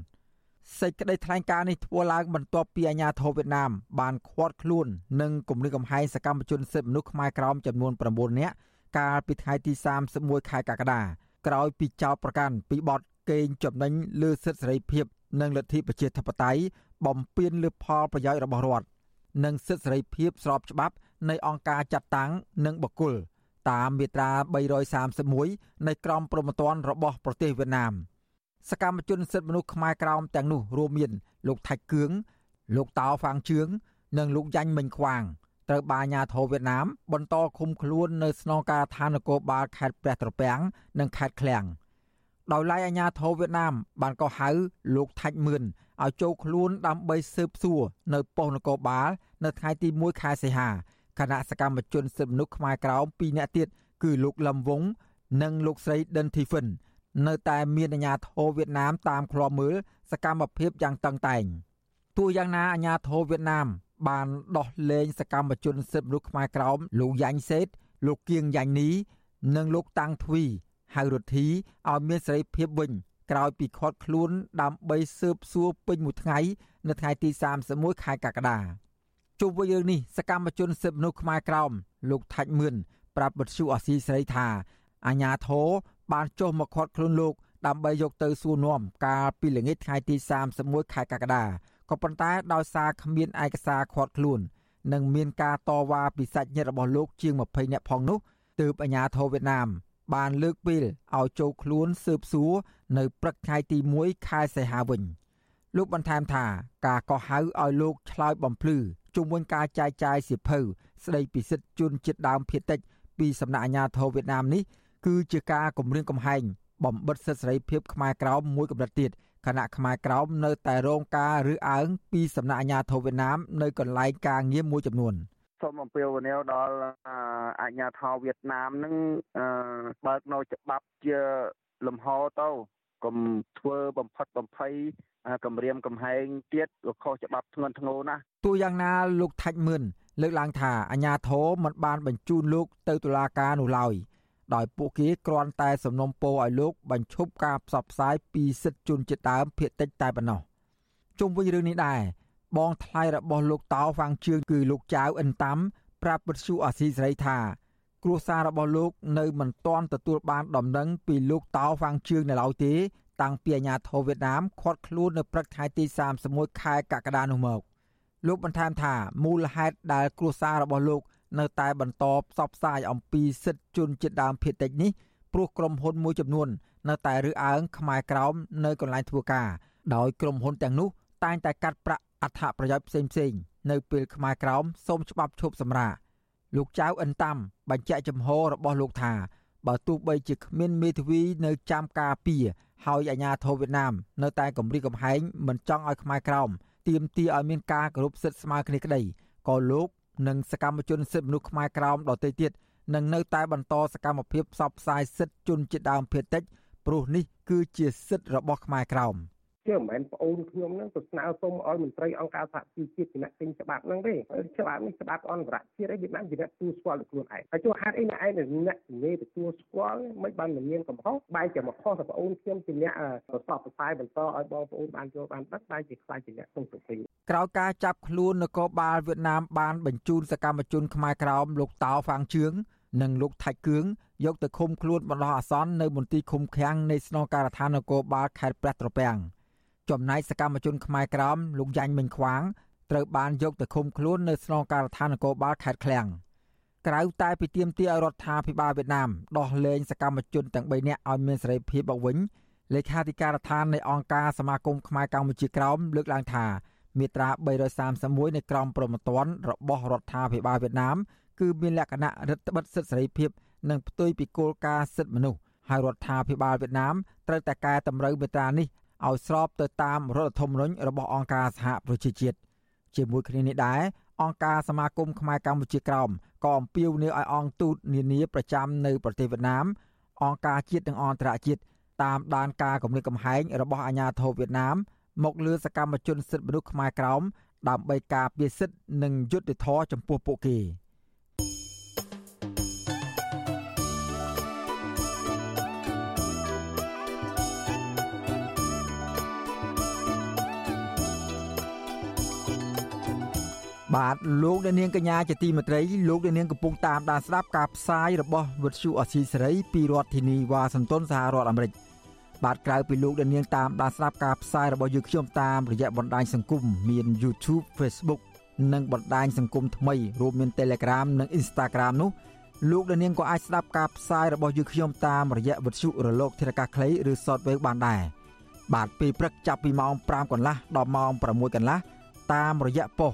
សេចក្តីថ្លែងការណ៍នេះធ្វើឡើងបន្ទាប់ពីអាញាធរវៀតណាមបានឃាត់ខ្លួននិងគំរាមកំហែងសកម្មជនសិទ្ធិមនុស្សខ្មែរក្រោមចំនួន9នាក់កាលពីថ្ងៃទី31ខែកក្កដាក្រោយពីចោទប្រកាន់ពីបទកេងចំណេញលើសិទ្ធិសេរីភាព និងលទ្ធិប្រជាធិបតេយ្យបំពានលើផលប្រយោជន៍របស់រដ្ឋនិងសិទ្ធិសេរីភាពស្របច្បាប់ នៃអង្គការចាត់តាំងនិងបកគលតាមមាត្រា331នៃក្រមព្រហ្មទណ្ឌរបស់ប្រទេសវៀតណាមសកម្មជនសិទ្ធិមនុស្សខ្មែរក្រោមទាំងនោះរួមមានលោកថាច់គឿងលោកតោហ្វាងជឿងនិងលោកយ៉ាញ់មិញខ្វាងត្រូវបានអាជ្ញាធរវៀតណាមបន្តឃុំខ្លួននៅស្នងការដ្ឋាននគរបាលខេត្តព្រះត្រពាំងនិងខេត្តឃ្លាំងដោយឡែកអាជ្ញាធរវៀតណាមបានកោះហៅលោកថាច់មឿនឲ្យចូលខ្លួនដើម្បីស៊ើបសួរនៅប៉ុស្តិ៍នគរបាលនៅថ្ងៃទី1ខែសីហា គណៈសកម្មជនសិទ្ធិមនុស្សខ្មែរក្រោម2នាក់ទៀតគឺលោកលឹមវង និងលោកស្រីដិនធីហ្វិន នៅតែមានអាញាធរវៀតណាមតាមឃ្លាំមើលសកម្មភាពយ៉ាងតឹងតែងទោះយ៉ាងណាអាញាធរវៀតណាម បានដោះលែងសកម្មជនសិទ្ធិមនុស្សខ្មែរក្រោមលោកយ៉ាញ់សេត លោកគៀងយ៉ាញ់នីនិងលោកតាំងទ្វីហៅរដ្ឋីឲ្យមានសេរីភាពវិញក្រោយពីខាត់ខ្លួន ដើម្បីស៊ើបសួរពេញមួយថ្ងៃ នៅថ្ងៃទី31ខែកក្កដា ជុំវិញរឿងនេះសកម្មជនសិទ្ធិមនុស្សខ្មែរក្រោមលោកថាច់មឿនប្រាប់បទសុអសីស្រីថាអាញាធរបានចុះមកខាត់ខ្លួនលោកដើម្បីយកទៅសួរនាំកាលពីល្ងាចថ្ងៃទី31ខែកក្កដាក៏ប៉ុន្តែដោយសារគ្មានឯកសារខាត់ខ្លួន និងមានការតវ៉ាពីសាច់ញាតិរបស់លោកជាង20នាក់ផងនោះទើបអាញាធរវៀតណាមបានលើកពេលឲ្យចូលខ្លួនស៊ើបសួរនៅព្រឹកថ្ងៃទី1ខែសីហាវិញ លោកបន្ថែមថាការកោះហៅឲ្យលោកឆ្លើយបំភ្លឺ ជុំវិញការចែកចាយសៀវភៅស្ដីពីសិទ្ធិជនជាតិដើមភាគតិចពីសំណាក់អាជ្ញាធរវៀតណាមនេះគឺជាការគំរាមកំហែងបំបិទសិទ្ធិសេរីភាពខ្មែរក្រោមមួយកម្រិតទៀតខណៈខ្មែរក្រោមនៅតែរងការរើសអើងពីសំណាក់អាជ្ញាធរវៀតណាមនៅកន្លែងការងារមួយចំនួនសូមអំពាវនាវដល់អាជ្ញាធរវៀតណាមនឹងបើកនៅច្បាប់ជាលំហទៅកុំធ្វើបំផិតបំភ័យ គម្រាមកំហែងទៀតខុសច្បាប់ធ្ងន់ធ្ងរណាស់ទោះយ៉ាងណាលោកថាច់មឿនលើកឡើងថាអាញាធរមិនបានបញ្ជូនលោកទៅតុលាការនោះឡើយដោយពួកគេគ្រាន់តែសំណុំពរឲ្យលោកបញ្ឈប់ការផ្សព្វផ្សាយពីសិទ្ធិជនជាតិដើមភាគតិចតែប៉ុណ្ណោះជុំវិញរឿងនេះដែរបងថ្លៃរបស់លោកតោហ្វាងជឿងគឺលោកចៅអិនតាំប្រាប់វិទ្យុអាស៊ីសេរីថាគ្រួសាររបស់លោកនៅមិនទាន់ទទួលបានដំណឹងពីលោកតោហ្វាងជឿងនៅឡើយទេ តាំងពីអាញាធរវៀតណាមឃាត់ខ្លួននៅព្រឹកថ្ងៃទី31ខែកក្កដានោះមកលោកបន្ថែមថាមូលហេតុដែលគ្រួសាររបស់លោក នៅតែបន្តផ្សព្វផ្សាយអំពីសិទ្ធិជនជាតិដើមភាគតិចនេះព្រោះក្រុមហ៊ុនមួយចំនួន នៅតែរើសអើងខ្មែរក្រោមនៅកន្លែងធ្វើការដោយក្រុមហ៊ុនទាំងនោះតែងតែកាត់ប្រាក់អត្ថប្រយោជន៍ផ្សេងផ្សេងនៅពេលខ្មែរក្រោមសូមច្បាប់ឈប់សម្រាកលោកចៅអិនតាំបញ្ជាក់ចំហរបស់លោកថាបើទោះបីជាគ្មានមេធាវីនៅចាំការពារ ហើយអាជ្ញាធរវៀតណាមនៅតែគម្រាមកំហែងមិនចង់ឲ្យខ្មែរក្រោមទាមទារឲ្យមានការគោរពសិទ្ធិស្មើគ្នាក្តីក៏លោកនិងសកម្មជនសិទ្ធិមនុស្សខ្មែរក្រោមដទៃទៀតនឹងនៅតែបន្តសកម្មភាពផ្សព្វផ្សាយសិទ្ធិជនជាតិដើមភាគតិចព្រោះនេះគឺជាសិទ្ធិរបស់ខ្មែរក្រោម។ ជាមិនមែនប្អូនខ្ញុំហ្នឹងទៅស្នើសុំឲ្យមន្ត្រីអង្គការសហជីវជាតិជាអ្នកទិញច្បាប់ហ្នឹងទេច្បាប់នេះច្បាប់អន្តរជាតិឯវៀតណាមជាអ្នកទទួលស្គាល់ខ្លួនឯងហើយចុះហេតុអីអ្នកឯងអ្នកជំនាញទទួលស្គាល់មិនបានមានកំហុសបែរជាមកខុសតែប្អូនខ្ញុំជាអ្នកប្រសពប្រស័យបន្តឲ្យបងប្អូនបានចូលបានដឹកបែរជាខ្លាចជាអ្នកទង់សុភីក្រោយការចាប់ខ្លួននគរបាលវៀតណាមបានបញ្ជូនសកម្មជនខ្មែរក្រោមលោកតោហ្វាងជឿងនិងលោកថៃគឿងយកទៅឃុំខ្លួនបណ្ដោះអាសន្ននៅមន្ទីរឃុំឃាំងនៃស្នងការដ្ឋាននគរបាលខេត្តព្រះត្រពាំង ចំណែកសកម្មជនខ្មែរក្រោមលោកយ៉ាញ់មិញខ្វាងត្រូវបានយកទៅឃុំខ្លួននៅស្នងការដ្ឋាននគរបាលខេត្តឃ្លាំងក្រៅតែពីទាមទារឲ្យរដ្ឋាភិបាលវៀតណាមដោះលែងសកម្មជនទាំង3នាក់ឲ្យមានសេរីភាពមកវិញលេខាធិការដ្ឋាននៃអង្គការសមាគមខ្មែរកម្ពុជាក្រោមលើកឡើងថាមាត្រា331នៃក្រមព្រហ្មទណ្ឌរបស់រដ្ឋាភិបាលវៀតណាមគឺមានលក្ខណៈរដ្ឋបិទសិទ្ធិសេរីភាពនិងផ្ទុយពីគោលការណ៍សិទ្ធិមនុស្សហើយរដ្ឋាភិបាលវៀតណាមត្រូវតែកែតម្រូវមាត្រានេះ ឲ្យស្របទៅតាមរដ្ឋធម្មនុញ្ញរបស់អង្គការសហប្រជាជាតិជាមួយគ្នានេះដែរអង្គការសមាគមខ្មែរកម្ពុជាក្រោមក៏អំពាវនាវឲ្យអង្គទូតនានាប្រចាំនៅប្រទេសវៀតណាមអង្គការជាតិនិងអន្តរជាតិតាមដានការគម្រាមកំហែងរបស់អាជ្ញាធរវៀតណាមមកលើសកម្មជនសិទ្ធិមនុស្សខ្មែរក្រោមដើម្បីការពារសិទ្ធិនិងយុត្តិធម៌ចំពោះពួកគេ។ បាទលោកអ្នកនាងកញ្ញាជាទីមេត្រីលោកអ្នកនាងកំពុងតាមដានស្ដាប់ការផ្សាយរបស់វិទ្យុអស៊ីសេរីពីរដ្ឋធានីវ៉ាស៊ីនតោនសហរដ្ឋអាមេរិកបាទក្រៅពីលោកអ្នកនាងតាមដានស្ដាប់ការផ្សាយរបស់យើងខ្ញុំតាមរយៈបណ្ដាញសង្គមមាន YouTube Facebook និងបណ្ដាញសង្គមថ្មីរួមមាន Telegram និង Instagram នោះលោកអ្នកនាងក៏អាចស្ដាប់ការផ្សាយរបស់យើងខ្ញុំតាមរយៈវិទ្យុរលកធាតុអាកាសខ្លីឬ Shortwave បានដែរបាទពេលព្រឹកចាប់ពីម៉ោង5កន្លះដល់ម៉ោង6កន្លះតាមរយៈប៉ុស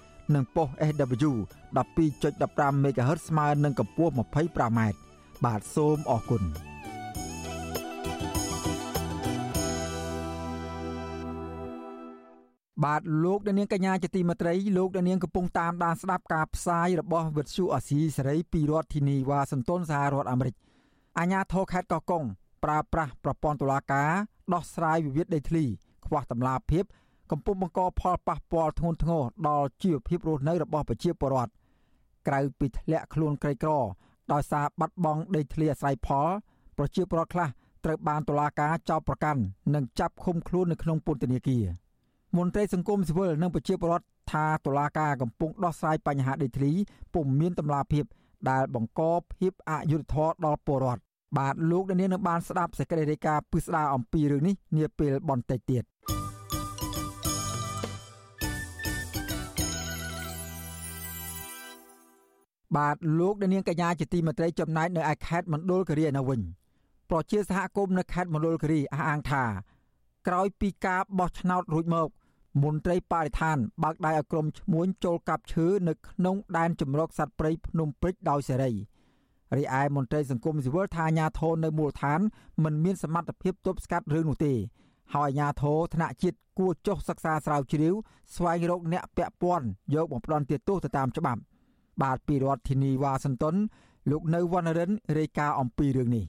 និងប៉ុស SW 12.15 MHz ស្មើនឹងកម្ពស់ 25m បាទសូមអរគុណបាទលោកអ្នកនាងកញ្ញាជាទីមេត្រីលោកអ្នកនាងកំពុងតាមដានស្ដាប់ការផ្សាយរបស់វិទ្យុអាស៊ីសេរីពីរដ្ឋធានីវ៉ាស៊ីនតោនសហរដ្ឋអាមេរិកអាជ្ញាធរខេត្តកោះកុងប្រើប្រាស់ប្រព័ន្ធតុលាការដោះស្រាយវិវាទដីធ្លីខ្វះតម្លាភាព កំពុងបង្កផលប៉ះពាល់ធ្ងន់ធ្ងរដល់ជីវភាពរស់នៅរបស់ប្រជាពលរដ្ឋក្រៅពីធ្លាក់ខ្លួនក្រីក្រដោយសារបាត់បង់ដីធ្លីអាស្រ័យផលប្រជាពលរដ្ឋខ្លះត្រូវបានតុលាការចោទប្រកាន់និងចាប់ឃុំខ្លួននៅក្នុងពន្ធនាគារមន្ត្រីសង្គមស៊ីវិលនិងប្រជាពលរដ្ឋថាតុលាការកំពុងដោះស្រាយបញ្ហាដីធ្លីពុំមានតម្លាភាពដែលបង្កភាពអយុត្តិធម៌ដល់ពលរដ្ឋបាទលោកនាងនឹងបានស្ដាប់សេចក្តីរាយការណ៍ពិស្ដារអំពីរឿងនេះនាពេលបន្តិចទៀត បាទលោកនាងកញ្ញាជាទីមេត្រីចំណែកនៅឯខេត្តមណ្ឌលគិរីនៅវិញប្រជាសហគមន៍នៅខេត្តមណ្ឌលគិរីអះអាងថាក្រោយពីការបោះឆ្នោតរួចមកមន្ត្រីបរិស្ថានបើកដៃឲ្យក្រុមឈ្មួញចូលកាប់ឈើនៅក្នុងដែនជម្រកសត្វព្រៃភ្នំព្រិចដោយសេរីរីឯមន្ត្រីសង្គមស៊ីវិលថាអាញាធរនៅមូលដ្ឋានមិនមានសមត្ថភាពទប់ស្កាត់រឿងនោះទេហើយអាញាធរថ្នាក់ជាតិគួរចុះសិក្សាស្រាវជ្រាវស្វែងរកអ្នកពាក់ព័ន្ធយកបំផ្ដន់ទោសទៅតាមច្បាប់ បាទពីរដ្ឋធានីវ៉ាស៊ីនតោនលោកនៅវណ្ណរិនរាយការណ៍អំពីរឿងនេះ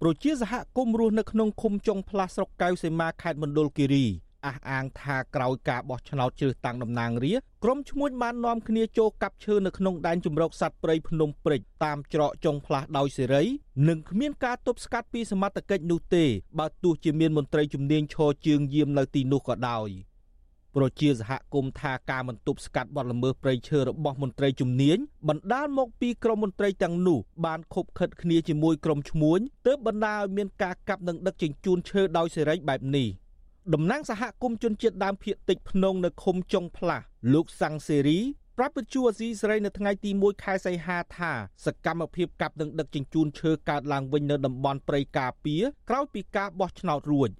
ប្រជាសហគមន៍រស់នៅក្នុងឃុំចុងផ្លាស់ស្រុកកៅសីមាខេត្តមណ្ឌលគិរីអះអាងថាក្រោយការបោះឆ្នោតជ្រើសតាំងតំណាងរាក្រុមឈ្មួញបាននាំគ្នាចូលកាប់ឈើនៅក្នុងដែនជម្រកសត្វព្រៃភ្នំព្រិចតាមច្រកចុងផ្លាស់ដោយសេរីនិងគ្មានការទប់ស្កាត់ពីសមត្ថកិច្ចនោះទេបើទោះជាមានមន្ត្រីជំនាញឈរជើងយាមនៅទីនោះក៏ដោយ ប្រជាសហគមន៍ថាការមិនទប់ស្កាត់បទល្មើសព្រៃឈើរបស់មន្ត្រីជំនាញបណ្ដាលមកពីក្រមមន្ត្រីទាំងនោះបានខົບខិតគ្នាជាមួយក្រុមឈ្មួញទើបបណ្ដាលឲ្យមានការកាប់និងដឹកជញ្ជូនឈើដោយសេរីបែបនេះតំណាងសហគមន៍ជនជាតិដើមភាគតិចភ្នងនៅឃុំចុងផ្លាស់លោកសាំងសេរីប្រាប់វិទ្យុអាស៊ីសេរីនៅថ្ងៃទី1ខែសីហាថាសកម្មភាពកាប់និងដឹកជញ្ជូនឈើកើតឡើងវិញនៅតំបន់ព្រៃការពារក្រោយពីការបោះឆ្នោតរួច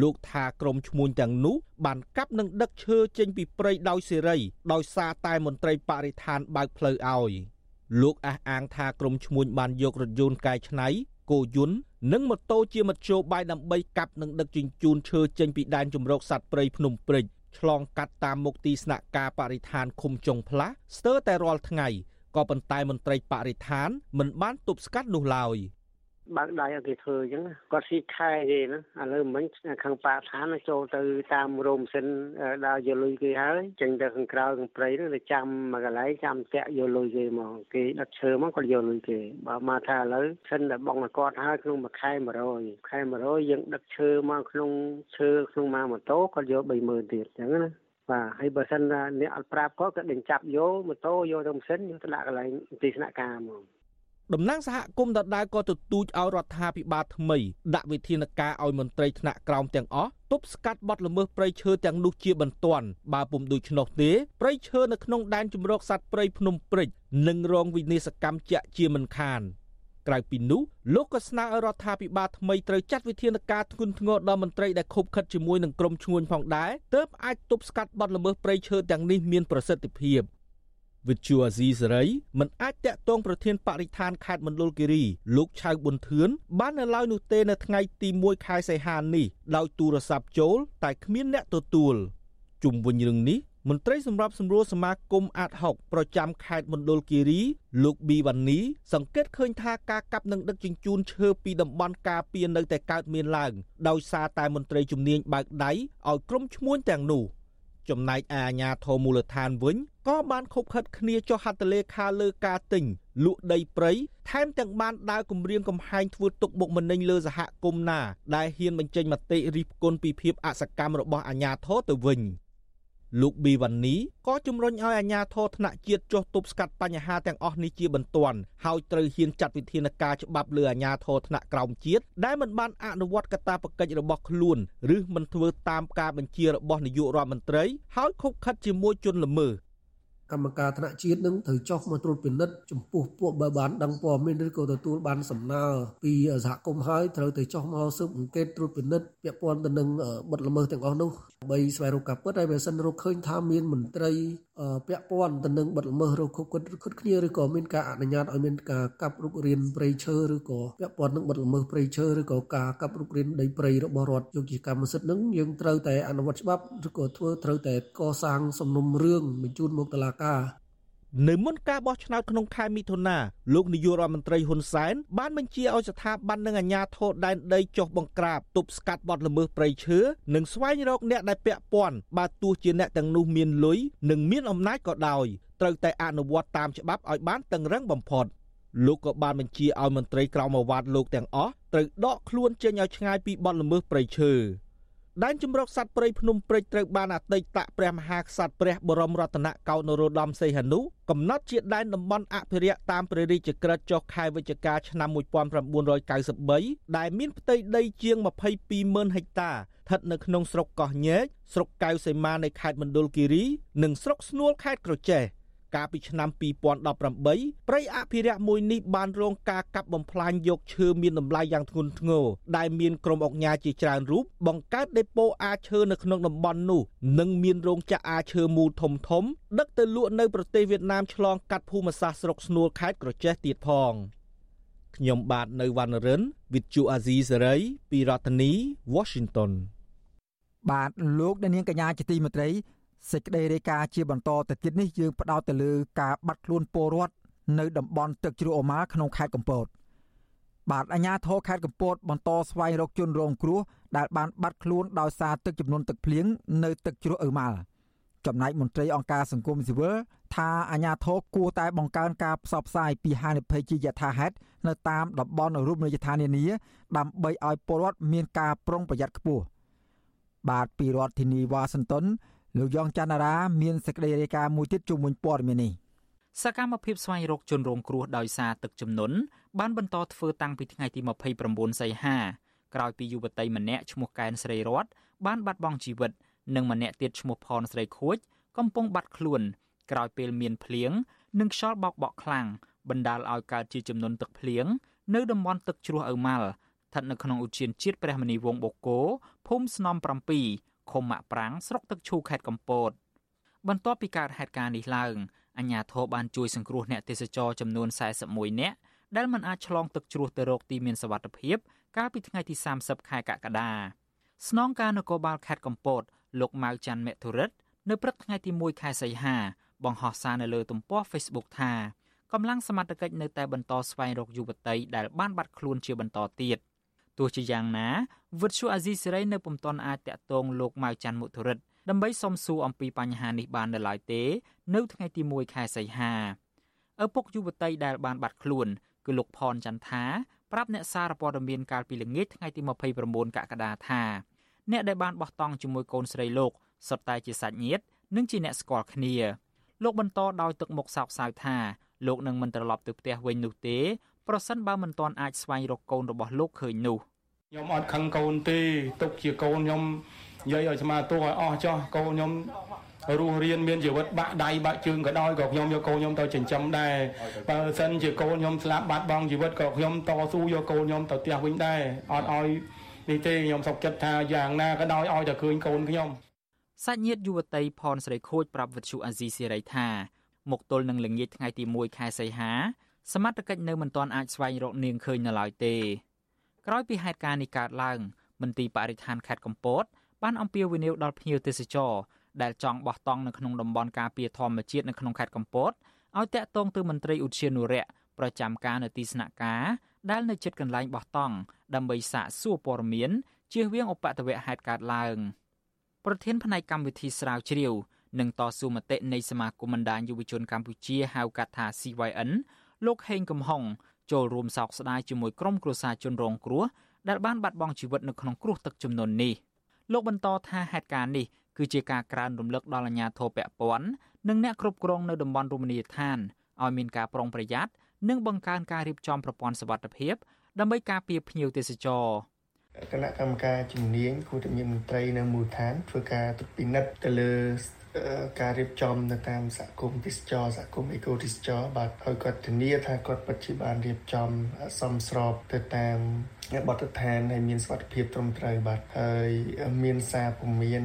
លោកថាក្រុមឈ្មួញទាំងនោះបានកាប់និងដឹកឈើចេញពីព្រៃដោយសេរីដោយសារតែមន្ត្រីបរិស្ថានបើកផ្លូវឲ្យលោកអះអាងថាក្រុមឈ្មួញបានយករថយន្តកែច្នៃគោយន្តនិងម៉ូតូជាមធ្យោបាយដើម្បីកាប់និងដឹកជញ្ជូនឈើចេញពីដែនជម្រកសត្វព្រៃភ្នំព្រិចឆ្លងកាត់តាមមុខទីស្នាក់ការបរិស្ថានឃុំចុងផ្លាស់ស្ទើរតែរាល់ថ្ងៃក៏ប៉ុន្តែមន្ត្រីបរិស្ថានមិនបានទប់ស្កាត់នោះឡើយ។ បើកដៃឲ្យគេធ្វើអញ្ចឹងគាត់ស៊ីខែគេណាឥឡូវមិញខាងប៉ាឋានចូលទៅតាមរោមសិនដើរយកលុយគេហើយចេញទៅខាងក្រៅខាងព្រៃនោះទៅចាំមួយកន្លែងចាំតាក់យកលុយគេមកគេដឹកឈើមកគាត់យកលុយគេបើមកថាឥឡូវសិនតែបងគាត់ហើយក្នុងមួយខែ100ខែ100យើងដឹកឈើមកក្នុងឈើក្នុងមកម៉ូតូគាត់យក30000ទៀតអញ្ចឹងណាបាទហើយបើសិនអ្នកអត់ប្រាប់គាត់ក៏ដេញចាប់យកម៉ូតូយកទៅម៉ាស៊ីនយកទៅដាក់កន្លែងទីស្នាក់ការមក តំណាងសហគមន៍ដដែលក៏ទទូចឲ្យរដ្ឋាភិបាលថ្មី ដាក់វិធានការឲ្យមន្ត្រីថ្នាក់ក្រោមទាំងអស់ទប់ស្កាត់បទល្មើសព្រៃឈើទាំងនោះជាបន្ទាន់បើពុំដូច្នោះទេព្រៃឈើនៅក្នុងដែនជម្រកសត្វព្រៃភ្នំព្រិចនឹងរងវិនាសកម្មជាក់ជាមិនខានក្រៅពីនោះលោកក៏ស្នើឲ្យរដ្ឋាភិបាលថ្មីត្រូវចាត់វិធានការធ្ងន់ធ្ងរដល់មន្ត្រីដែលខົບខិតជាមួយនឹងក្រុមឈ្មួញផងដែរទើបអាចទប់ស្កាត់បទល្មើសព្រៃឈើទាំងនេះមានប្រសិទ្ធភាព វិទ្យុអាស៊ីសេរីមិនអាចតាក់ទងប្រធានបរិស្ថានខេត្តមណ្ឌលគិរីលោកឆៅប៊ុនធឿនបាននៅឡើយនោះទេនៅថ្ងៃទី1ខែសីហានេះដោយទូរស័ព្ទចូល តែគ្មានអ្នកទទួលជុំវិញរឿងនេះមន្ត្រីសម្របសម្រួលសមាគមអាត6ប្រចាំខេត្តមណ្ឌលគិរីលោកប៊ីវ៉ានីសង្កេតឃើញថាការកាប់និងដឹកជញ្ជូនឈើពីតំបន់ការពារនៅតែកើតមានឡើងដោយសារតែមន្ត្រីជំនាញបើកដៃឲ្យក្រុមឈ្មួញទាំងនោះចំណែកអាញាធមូលដ្ឋានវិញ ក៏បានខົບខិតគ្នាចុះហត្ថលេខាលើការទិញលក់ដីព្រៃថែមទាំងបានដើរគម្រាមកំហែងធ្វើទុកបុកម្នេញលើសហគមន៍ណាដែលហ៊ានបញ្ចេញមតិរិះគន់ពីភាពអសកម្មរបស់អាញាធរទៅវិញ។លោកប៊ីវ៉ានីក៏ជំរុញឲ្យអាជ្ញាធរថ្នាក់ជាតិចុះទប់ស្កាត់បញ្ហាទាំងអស់នេះជាបន្ទាន់ហើយត្រូវហ៊ានចាត់វិធានការច្បាប់លើអាជ្ញាធរថ្នាក់ក្រោមជាតិដែលមិនបានអនុវត្តកាតព្វកិច្ចរបស់ខ្លួនឬមិនធ្វើតាមការបញ្ជារបស់នាយករដ្ឋមន្ត្រីហើយខុបខិតជាមួយជនល្មើស កម្មការថ្នាក់ជាតិនឹងត្រូវចុះមកត្រួតពិនិត្យចំពោះពួកបើបានដឹងព័ត៌មានឬក៏ទទួលបានសំណើពីសហគមន៍ហើយត្រូវទៅចុះមកស៊ើបអង្កេតត្រួតពិនិត្យពាក់ព័ន្ធទៅនឹងបទល្មើសទាំងអស់នោះបីស្វែងរកការពិតហើយបើសិនរកឃើញថាមានមន្ត្រី ពាក់ព័ន្ធទៅនឹងបទល្មើសរកគ្រប់គិតគ្នាឬក៏មានការអនុញ្ញាតឲ្យមានការកាប់រុករានព្រៃឈើឬក៏ពាក់ព័ន្ធនឹងបទល្មើសព្រៃឈើឬក៏ការកាប់រុករានដីព្រៃរបស់រដ្ឋយកជាកម្មសិទ្ធិនឹងយើងត្រូវតែអនុវត្តច្បាប់ឬក៏ធ្វើត្រូវតែកសាងសំណុំរឿងបញ្ជូនមកតុលាការ នៅមុនការបោះឆ្នោតក្នុងខែមិថុនាលោកនាយករដ្ឋមន្ត្រីហ៊ុនសែនបានបញ្ជាឲ្យស្ថាប័ននិងអាជ្ញាធរដែនដីចុះបង្ក្រាបទប់ស្កាត់បទល្មើសព្រៃឈើនិងស្វែងរកអ្នកដែលពាក់ព័ន្ធបើទោះជាអ្នកទាំងនោះមានលុយនិងមានអំណាចក៏ដោយត្រូវតែអនុវត្តតាមច្បាប់ឲ្យបានតឹងរឹងបំផុតលោកក៏បានបញ្ជាឲ្យមន្ត្រីក្រមអាវ៉ាត់លោកទាំងអស់ត្រូវដកខ្លួនចេញឲ្យឆ្ងាយពីបទល្មើសព្រៃឈើ ដែនជំរកសត្វព្រៃភ្នំព្រិចត្រូវបានអតីតព្រះមហាក្សត្រព្រះបរមរតនកោដ្ឋនរោត្តមសីហនុកំណត់ជាដែនតំបន់អភិរក្សតាមព្រះរាជក្រឹត្យចុះខែវិច្ឆិកាឆ្នាំ1993ដែលមានផ្ទៃដីជាង220,000ហិកតាស្ថិតនៅក្នុងស្រុកកោះញែកស្រុកកៅសីមានៃខេត្តមណ្ឌលគិរី និងស្រុកស្នួលខេត្តក្រចេះ កាលពីឆ្នាំ2018ព្រៃអភិរក្សមួយនេះបានរងការកាប់បំផ្លាញយកឈើមានតម្លៃយ៉ាងធ្ងន់ធ្ងរដែលមានក្រុមអង្គការជាច្រើនរូបបង្កើតដេប៉ូអាឈើនៅក្នុងតំបន់នោះនិងមានរោងចក្រអាឈើមូលធំធំដឹកទៅលក់នៅប្រទេសវៀតណាមឆ្លងកាត់ភូមិសាស្ត្រស្រុកស្នួលខេត្តក្រចេះទៀតផងខ្ញុំបាទនៅវណ្ណរិន With Chu Azizi Saray ពីរដ្ឋធានី Washington បាទលោកអ្នកនាងកញ្ញាជាទីមេត្រី សេចក្តីរាយការណ៍ជាបន្តទៅទៀតនេះយើងផ្ដោតទៅលើការបាត់ខ្លួនពលរដ្ឋនៅតំបន់ទឹកជ្រោះអូម៉ាក្នុងខេត្តកំពតបាទអាជ្ញាធរខេត្តកំពតបន្តស្វែងរកជនរងគ្រោះដែលបានបាត់ខ្លួនដោយសារទឹកជំនន់ទឹកភ្លៀងនៅទឹកជ្រោះអ៊ឺម៉ាល់ចំណែកមន្ត្រីអង្គការសង្គមស៊ីវិលថាអាញាធរគួរតែបង្កើនការផ្សព្វផ្សាយពីហានិភ័យជាយថាហេតុនៅតាមតំបន់រូបនីយដ្ឋាននានាដើម្បីឲ្យពលរដ្ឋមានការប្រុងប្រយ័ត្នខ្ពស់បាទពីរដ្ឋធានីវ៉ាស៊ីនតោន លោកយ៉ងច័ន្ទរាមានសេចក្តីរាយការណ៍មួយទៀតជុំវិញព័ត៌មាននេះសកម្មភាពស្វែងរកជនរងគ្រោះដោយសារទឹកជំនន់បានបន្តធ្វើតាំងពីថ្ងៃទី29សីហាក្រោយពីយុវតីម្នាក់ឈ្មោះកែនស្រីរតបានបាត់បង់ជីវិតនិងម្នាក់ទៀតឈ្មោះផនស្រីខួច កំពុងបាត់ខ្លួន ក្រោយពេលមានភ្លៀងនិងខ្យល់បោកបក់ខ្លាំងបណ្ដាលឲ្យកើតជាចំនួនទឹកភ្លៀងនៅតំបន់ទឹកជ្រោះអ៊ៅម៉ាល់ស្ថិតនៅក្នុងឧទ្យានជាតិព្រះមនីវង្សបូកូភូមិស្នំ7 ឃុំម៉ាក់ប្រាំងស្រុកទឹកឈូខេត្តកំពតបន្ទាប់ពីកើតហេតុការណ៍នេះឡើងអាជ្ញាធរបានជួយសង្គ្រោះអ្នកទេសចរចំនួន41នាក់ដែលមិនអាចឆ្លងទឹកជ្រោះទៅរកទីមានសុវត្ថិភាពកាលពីថ្ងៃទី30ខែកក្កដាស្នងការនគរបាលខេត្តកំពត លោកម៉ៅច័ន្ទមេធុរិតនៅព្រឹកថ្ងៃទី1ខែសីហាបង្ហោះសារនៅលើទំព័រ Facebook ថាកម្លាំងសមត្ថកិច្ចនៅតែបន្តស្វែងរកយុវតីដែលបានបាត់ខ្លួនជាបន្តទៀត ទោះជាយ៉ាងណាវិទ្យុអាស៊ីសេរីនៅពុំទាន់អាចតាក់ទងលោកម៉ៅច័ន្ទមុធរិតដើម្បីសុំសួរអំពីបញ្ហានេះបាននៅឡើយទេ នៅថ្ងៃទី1ខែសីហាឪពុកយុវតីដែលបានបាត់ខ្លួនគឺលោកផនចន្ទថាប្រាប់អ្នកសារព័ត៌មានកាលពីល្ងាចថ្ងៃទី29កក្កដាថាអ្នកដែលបានបោះតង់ជាមួយកូនស្រីលោកសុទ្ធតែជាសាច់ញាតិនិងជាអ្នកស្គាល់គ្នាលោកបន្តដោយទឹកមុខសោកសៅថាលោកនឹងមិនត្រឡប់ទៅផ្ទះវិញនោះទេ ប្រសិនបើមិនទាន់អាចស្វែងរកកូនរបស់លោកឃើញនោះខ្ញុំអត់ខឹងកូនទេទុកជាកូនខ្ញុំនិយាយឲ្យស្មាទោសឲ្យអស់ចោះកូនខ្ញុំរស់រៀនមានជីវិតបាក់ដៃបាក់ជើងក៏ដោយក៏ខ្ញុំយកកូនខ្ញុំទៅចិញ្ចឹមដែរបើសិនជាកូនខ្ញុំស្លាប់បាត់បង់ជីវិតក៏ខ្ញុំតស៊ូយកកូនខ្ញុំទៅផ្ទះវិញដែរអត់ឲ្យនេះទេខ្ញុំសុខចិត្តថាយ៉ាងណាក៏ដោយឲ្យតែឃើញកូនខ្ញុំសាច់ញាតិយុវតីផនស្រីខូចប្រាប់វិទ្យុអាស៊ីសេរីថាមកទល់នឹងល្ងាចថ្ងៃទី1ខែសីហា សមត្ថកិច្ចនៅមិនទាន់អាចស្វែងរកនាងឃើញនៅឡើយទេក្រោយពីហេតុការណ៍នេះកើតឡើងមន្ទីរបរិស្ថានខេត្តកំពត បានអំពាវនាវដល់ភ្ញៀវទេសចរដែលចង់បោះតង់នៅក្នុងតំបន់ការពារធម្មជាតិនៅក្នុងខេត្តកំពតឲ្យតាក់ទងទៅមន្ត្រីឧទ្យានុរក្សប្រចាំការនៅទីស្នាក់ការដែលនៅជិតកន្លែងបោះតង់ដើម្បីសាកសួរព័ត៌មានជៀសវាងឧបទ្ទវហេតុកើតឡើងប្រធានផ្នែកកម្មវិធីស្រាវជ្រាវនិងតស៊ូមតិនៃសមាគមបណ្ដាញយុវជនកម្ពុជាហៅកាត់ថា CYN លោកហេងកំហុងចូលរួមសោកស្ដាយជាមួយក្រុមគ្រួសារជនរងគ្រោះដែលបានបាត់បង់ជីវិតនៅក្នុងគ្រោះទឹកជំនន់នេះលោកបន្តថាហេតុការណ៍នេះគឺជាការក្រើនរំលឹកដល់អាជ្ញាធរពាក់ព័ន្ធនិងអ្នកគ្រប់គ្រងនៅតំបន់រមណីយដ្ឋានឲ្យមានការប្រុងប្រយ័ត្ននិងបង្កើនការរៀបចំប្រព័ន្ធសុវត្ថិភាពដើម្បីការពារភ្ញៀវទេសចរគណៈកម្មការជំនាញគួរតែមានមន្ត្រីនៅមូលដ្ឋានធ្វើការត្រួតពិនិត្យទៅលើ ការរៀបចំនៅតាមសហគមន៍ទេសចរសហគមន៍អេកូទេសចរបាទឲ្យគាត់ធានាថាគាត់ពិតជាបានរៀបចំសមស្របទៅតាមបទដ្ឋានហើយមានសុវត្ថិភាពត្រឹមត្រូវបាទហើយមានសារពមៀន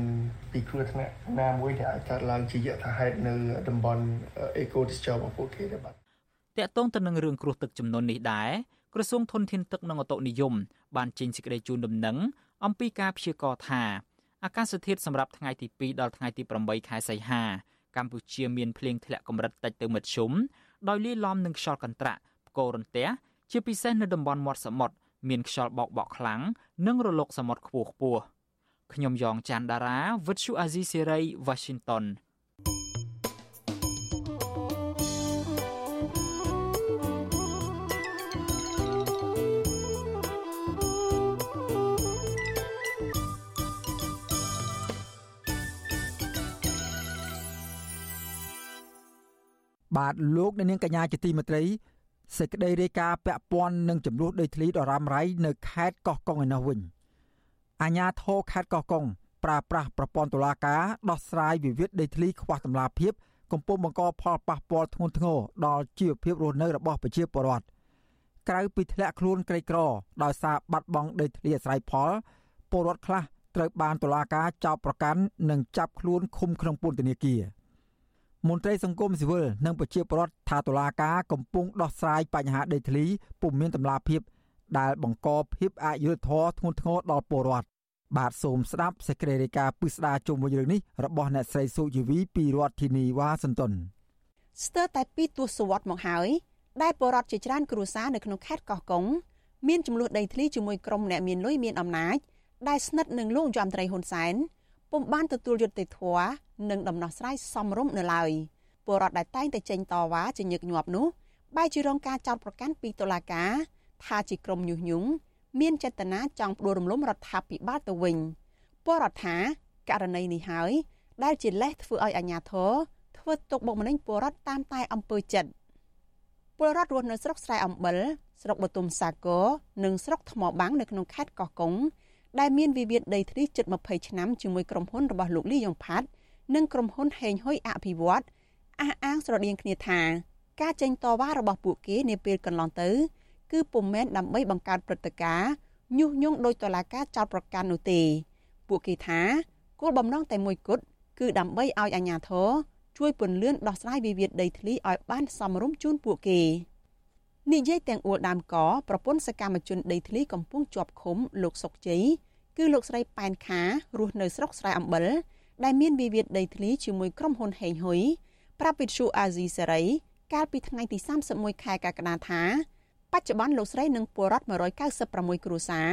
ពីគ្រោះថ្នាក់ណាមួយដែលអាចកើតឡើងជាយថាហេតុនៅតំបន់អេកូទេសចររបស់ពួកគេដែរបាទតកតងទៅនឹងរឿងគ្រោះទឹកចំនួននេះដែរក្រសួងធនធានទឹកនិងអូតូនិយមបានចេញសេចក្តីជូនដំណឹងអំពីការព្យាករណ៍ថា អាកាសធាតុសម្រាប់ថ្ងៃទី2ដល់ថ្ងៃទី8ខែសីហាកម្ពុជាមានភ្លៀងធ្លាក់កម្រិតតិចទៅមធ្យមដោយលាយឡំនឹងខ្យល់កន្ត្រាក់ផ្គររន្ទះជាពិសេសនៅតំបន់មាត់សមុទ្រមានខ្យល់បោកបក់ខ្លាំងនិងរលកសមុទ្រខ្ពស់ខ្ពស់ខ្ញុំយ៉ងច័ន្ទដារាវិទ្យុអាស៊ីសេរី Washington បាទលោកអ្នកនាងកញ្ញាជាទីមេត្រីសេចក្តីរាយការណ៍ពាក់ព័ន្ធនឹងចំនួនដីធ្លីដ៏រ៉ាំរ៉ៃនៅខេត្តកោះកុងឯនោះវិញអាជ្ញាធរខេត្តកោះកុងប្រើប្រាស់ប្រព័ន្ធតុលាការដោះស្រាយវិវាទដីធ្លីខ្វះតម្លាភាពកំពុងបង្កផលប៉ះពាល់ធ្ងន់ធ្ងរដល់ជីវភាពរស់នៅរបស់ប្រជាពលរដ្ឋក្រៅពីធ្លាក់ខ្លួនក្រីក្រដោយសារបាត់បង់ដីធ្លីអាស្រ័យផលពលរដ្ឋខ្លះត្រូវបានតុលាការចោទប្រកាន់និងចាប់ខ្លួនឃុំក្នុងពន្ធនាគារ មន្ត្រីសង្គមស៊ីវិលនិងប្រជាពលរដ្ឋថាតុលាការកំពុងដោះស្រាយបញ្ហាដីធ្លីពុំមានតម្លាភាព ដែលបង្កភាពអយុត្តិធម៌ធ្ងន់ធ្ងរដល់ពលរដ្ឋបាទសូមស្ដាប់សេចក្តីរាយការណ៍ពិស្ដារជុំវិញរឿងនេះរបស់អ្នកស្រីសុជីវីពីរដ្ឋធានីវ៉ាស៊ីនតោនស្ទើរតែពីទសវត្សរ៍មកហើយដែលពលរដ្ឋជាច្រើនគ្រួសារនៅក្នុងខេត្តកោះកុងមានចំនួនដីធ្លីជាមួយក្រុមអ្នកមានលុយមានអំណាចដែលស្និទ្ធនឹងលោកយមត្រីហ៊ុនសែន ពុំបានទទួលយុត្តិធម៌និងដំណោះស្រាយសមរម្យនៅឡើយពលរដ្ឋដែលតែងតែចេញតវ៉ាជាញឹកញាប់នោះបែរជារងការចោទប្រកាន់ពីតុលាការ ថាជាក្រុមញុះញង់មានចេតនាចង់ផ្ដួលរំលំរដ្ឋាភិបាលទៅវិញពលរដ្ឋថាករណីនេះហើយដែលជាលេសធ្វើឲ្យអាជ្ញាធរធ្វើទុកបុកម្នេញពលរដ្ឋតាមតែអំពើចិត្តពលរដ្ឋរស់នៅស្រុកស្រែអំបិលស្រុកបទុមសាគរនិងស្រុកថ្មបាំងនៅក្នុងខេត្តកោះកុង ដែលមានវិវាទដីធ្លីជិត20ឆ្នាំជាមួយក្រុមហ៊ុនរបស់លោកលីយ៉ុងផាត់និងក្រុមហ៊ុនហេងហ៊ុយអភិវឌ្ឍអះអាងស្រដៀងគ្នាថាការចេញតវ៉ារបស់ពួកគេនាពេលកន្លងទៅ គឺពុំមែនដើម្បីបង្កើតព្រឹត្តិការណ៍ញុះញង់ដោយតឡាការចោតប្រកាន់នោះទេ ពួកគេថាគោលបំណងតែមួយគត់គឺដើម្បីឲ្យអាជ្ញាធរជួយពន្លឿនដោះស្រាយវិវាទដីធ្លីឲ្យបានសមរម្យជូនពួកគេ និយាយទាំងអួលដើមកប្រពន្ធសកម្មជនដីធ្លីកំពុងជាប់ឃុំលោកសុកជ័យគឺលោកស្រីប៉ែនខារស់នៅស្រុកស្រែអំបិលដែលមានវិវាទដីធ្លីជាមួយក្រុមហ៊ុនហេងហ៊ុយប្រាប់វិទ្យុអាស៊ីសេរីកាលពីថ្ងៃទី31ខែកក្កដាថាបច្ចុប្បន្នលោកស្រីនិងពលរដ្ឋ196គ្រួសារ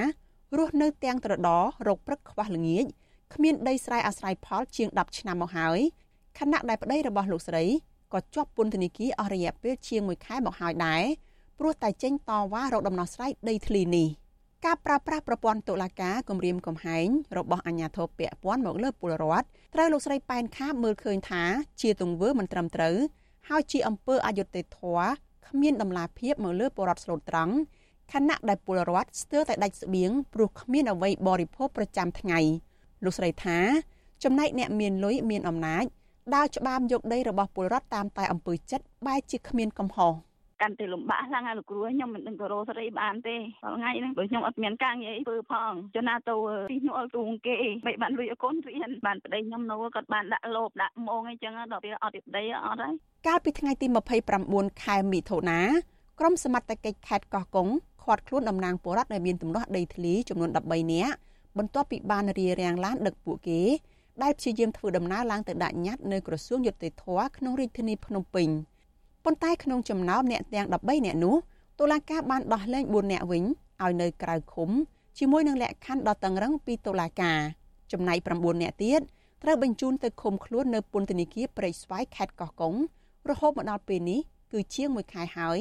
រស់នៅទាំងត្រដរោគព្រឹកខ្វះល្ងាចគ្មានដីស្រែអាស្រ័យផលជាង10ឆ្នាំមកហើយខណៈដែលប្តីរបស់លោកស្រីក៏ជាប់ពន្ធនាគារអស់រយៈពេលជាង1ខែមកហើយដែរ ព្រោះតែចេញតវ៉ារកដំណោះស្រាយដីធ្លីនេះការប្រើប្រាស់ប្រព័ន្ធតុលាការគម្រាមកំហែងរបស់អាជ្ញាធរពាក់ព័ន្ធមកលើពលរដ្ឋត្រូវលោកស្រីប៉ែនខាមើលឃើញថាជាទង្វើមិនត្រឹមត្រូវហើយជាអំពើអយុត្តិធម៌គ្មានដំណាភាពមកលើពលរដ្ឋស្លូតត្រង់ខណៈដែលពលរដ្ឋស្ទើរតែដាច់ស្បៀងព្រោះគ្មានអ្វីបរិភោគប្រចាំថ្ងៃលោកស្រីថា ចំណែកអ្នកមានលុយមានអំណាចដើរច្បាមយកដីរបស់ពលរដ្ឋតាមតែអំពើចិត្តបែរជាគ្មានកំហុស កាន់តែលំបាកខ្លាំងហើយលោកគ្រូខ្ញុំមិនដឹងទៅរកសេរីបានទេដល់ថ្ងៃហ្នឹងព្រោះខ្ញុំអត់មានការងារធ្វើផងចំណាទៅទីនោះអល់ទូងគេមិនបានលុយឲ្យកូនរៀនបានប្តីខ្ញុំនៅគាត់បានដាក់លោបដាក់ម៉ងអីចឹងដល់ពេលអត់ប្តីអត់ហើយកាលពីថ្ងៃទី29ខែមិថុនាក្រុមសមត្ថកិច្ចខេត្តកោះកុងឃាត់ខ្លួនតំណាងពលរដ្ឋដែលមានទំនាស់ដីធ្លីចំនួន13នាក់បន្ទាប់ពីបានរារាំងឡានដឹកពួកគេដែលព្យាយាមធ្វើដំណើរឡើងទៅដាក់ញត្តិនៅក្រសួងយុតិធធក្នុងរាជធានីភ្នំពេញ ប៉ុន្តែក្នុងចំណោមអ្នកទាំង13អ្នកនោះតុលាការបានដោះលែង4អ្នកវិញឲ្យនៅក្រៅឃុំជាមួយនឹងលក្ខខណ្ឌដ៏តឹងរឹងពីតុលាការចំណែក9អ្នកទៀតត្រូវបញ្ជូនទៅឃុំខ្លួននៅពន្ធនាគារព្រែកស្វាយខេត្តកោះកុងរហូតមកដល់ពេលនេះគឺជាង1ខែហើយ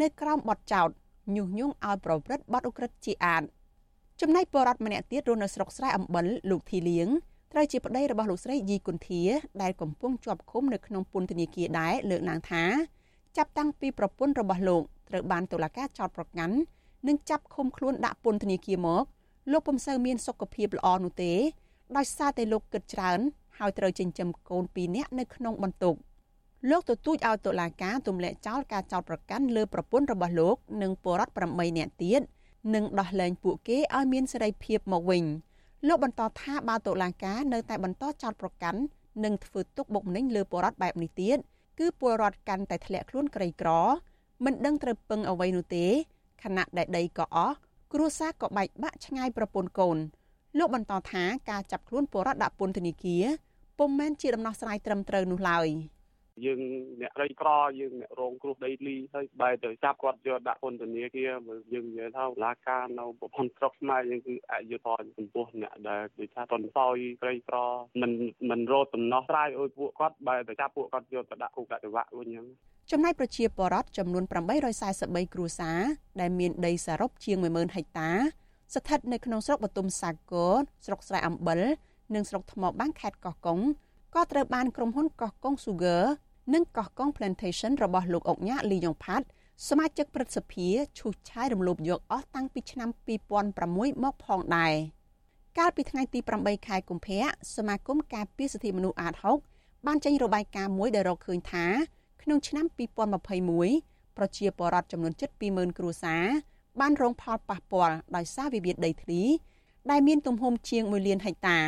នៅក្រោមបទចោទញុះញង់ឲ្យប្រព្រឹត្តបទឧក្រិដ្ឋជាអាតចំណែកបរដ្ឋម្នាក់ទៀតរស់នៅស្រុកស្រែអំបិលលោកធីលៀង ត្រូវជាប្តីរបស់លោកស្រីយីគុន្ធាដែលកំពុងជាប់ឃុំនៅក្នុងពន្ធនាគារដែរលើកឡើងថាចាប់តាំងពីប្រពន្ធរបស់លោកត្រូវបានតុលាការចោទប្រកាន់និងចាប់ឃុំខ្លួនដាក់ពន្ធនាគារមកលោកពុំសូវមានសុខភាពល្អនោះទេដោយសារតែលោកគិតច្រើន ហើយត្រូវចិញ្ចឹមកូន2នាក់នៅក្នុងបន្ទុកលោកទទូចឲ្យតុលាការទម្លាក់ចោលការចោទប្រកាន់លើប្រពន្ធរបស់លោក និងពលរដ្ឋ8នាក់ទៀតនិងដោះលែងពួកគេឲ្យមានសេរីភាពមកវិញ លោកបន្តថាបើតុលាការនៅតែបន្តចោទប្រកាន់និងធ្វើទុកបុកម្នេញលើពលរដ្ឋបែបនេះទៀតគឺពលរដ្ឋកាន់តែធ្លាក់ខ្លួនក្រីក្រ មិនដឹងត្រូវពឹងអ្វីនោះទេខណៈដែលដីក៏អស់គ្រួសារក៏បែកបាក់ឆ្ងាយប្រពន្ធកូនលោកបន្តថាការចាប់ខ្លួនពលរដ្ឋដាក់ពន្ធនាគារពុំមែនជាដំណោះស្រាយត្រឹមត្រូវនោះឡើយ។ យើងអ្នកក្រីក្រយើងអ្នករងគ្រោះដីធ្លីហើយបែរទៅចាប់គាត់យកដាក់ពន្ធនាគារយើងនិយាយថាឡាការនៅប្រព័ន្ធស្រុកខ្មែរយើងគឺអយុធធម៌ចំពោះអ្នកដែលគេថាតន់សោយក្រីក្រមិនមិនរត់ដំណោះស្រាយឲ្យពួកគាត់បែរទៅចាប់ពួកគាត់យកទៅដាក់គុកដាក់ច្បាប់វិញហ្នឹងចំណែកប្រជាពលរដ្ឋចំនួន843គ្រួសារដែលមានដីសរុបជាង10000ហិកតា ស្ថិតនៅក្នុងស្រុកបទុមសាគរស្រុកស្រែអំបិលនិងស្រុកថ្មបាំងខេត្តកោះកុងក៏ត្រូវបានក្រុមហ៊ុនកោះកុង Sugar និងកោះកុង Plantation របស់លោកអុកញ៉ាលីយ៉ុងផាត់សមាជិកព្រឹទ្ធសភាឈូសឆាយរំលោភយកអស់តាំងពីឆ្នាំ2006មកផងដែរកាលពីថ្ងៃទី8ខែកុម្ភៈសមាគមការពារសិទ្ធិមនុស្សអាត6បានចេញរបាយការណ៍មួយដែលរកឃើញថា ក្នុងឆ្នាំ2021ប្រជាពលរដ្ឋចំនួនជិត20000គ្រួសារបានរងផលប៉ះពាល់ដោយសារវិវាទដីធ្លី ដែលមានទំហំជាង1លានហិកតា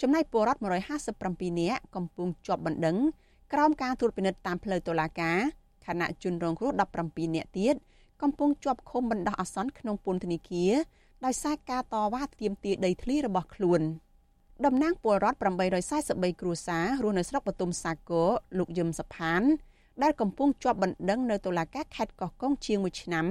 ចំណែកពលរដ្ឋ157នាក់កំពុងជាប់បណ្ដឹង ក្រោមការត្រួតពិនិត្យតាមផ្លូវតុលាការខណៈជនរងគ្រោះ17នាក់ទៀតកំពុងជាប់ឃុំបណ្ដោះអាសន្នក្នុងពន្ធនាគារដោយសារការតវ៉ាទាមទារដីធ្លីរបស់ខ្លួនតំណាងពលរដ្ឋ843គ្រួសាររស់នៅស្រុកបទុមសាគរលោកយឹមសផានដែលកំពុងជាប់បណ្ដឹងនៅតុលាការខេត្តកោះកុងជាង1ឆ្នាំ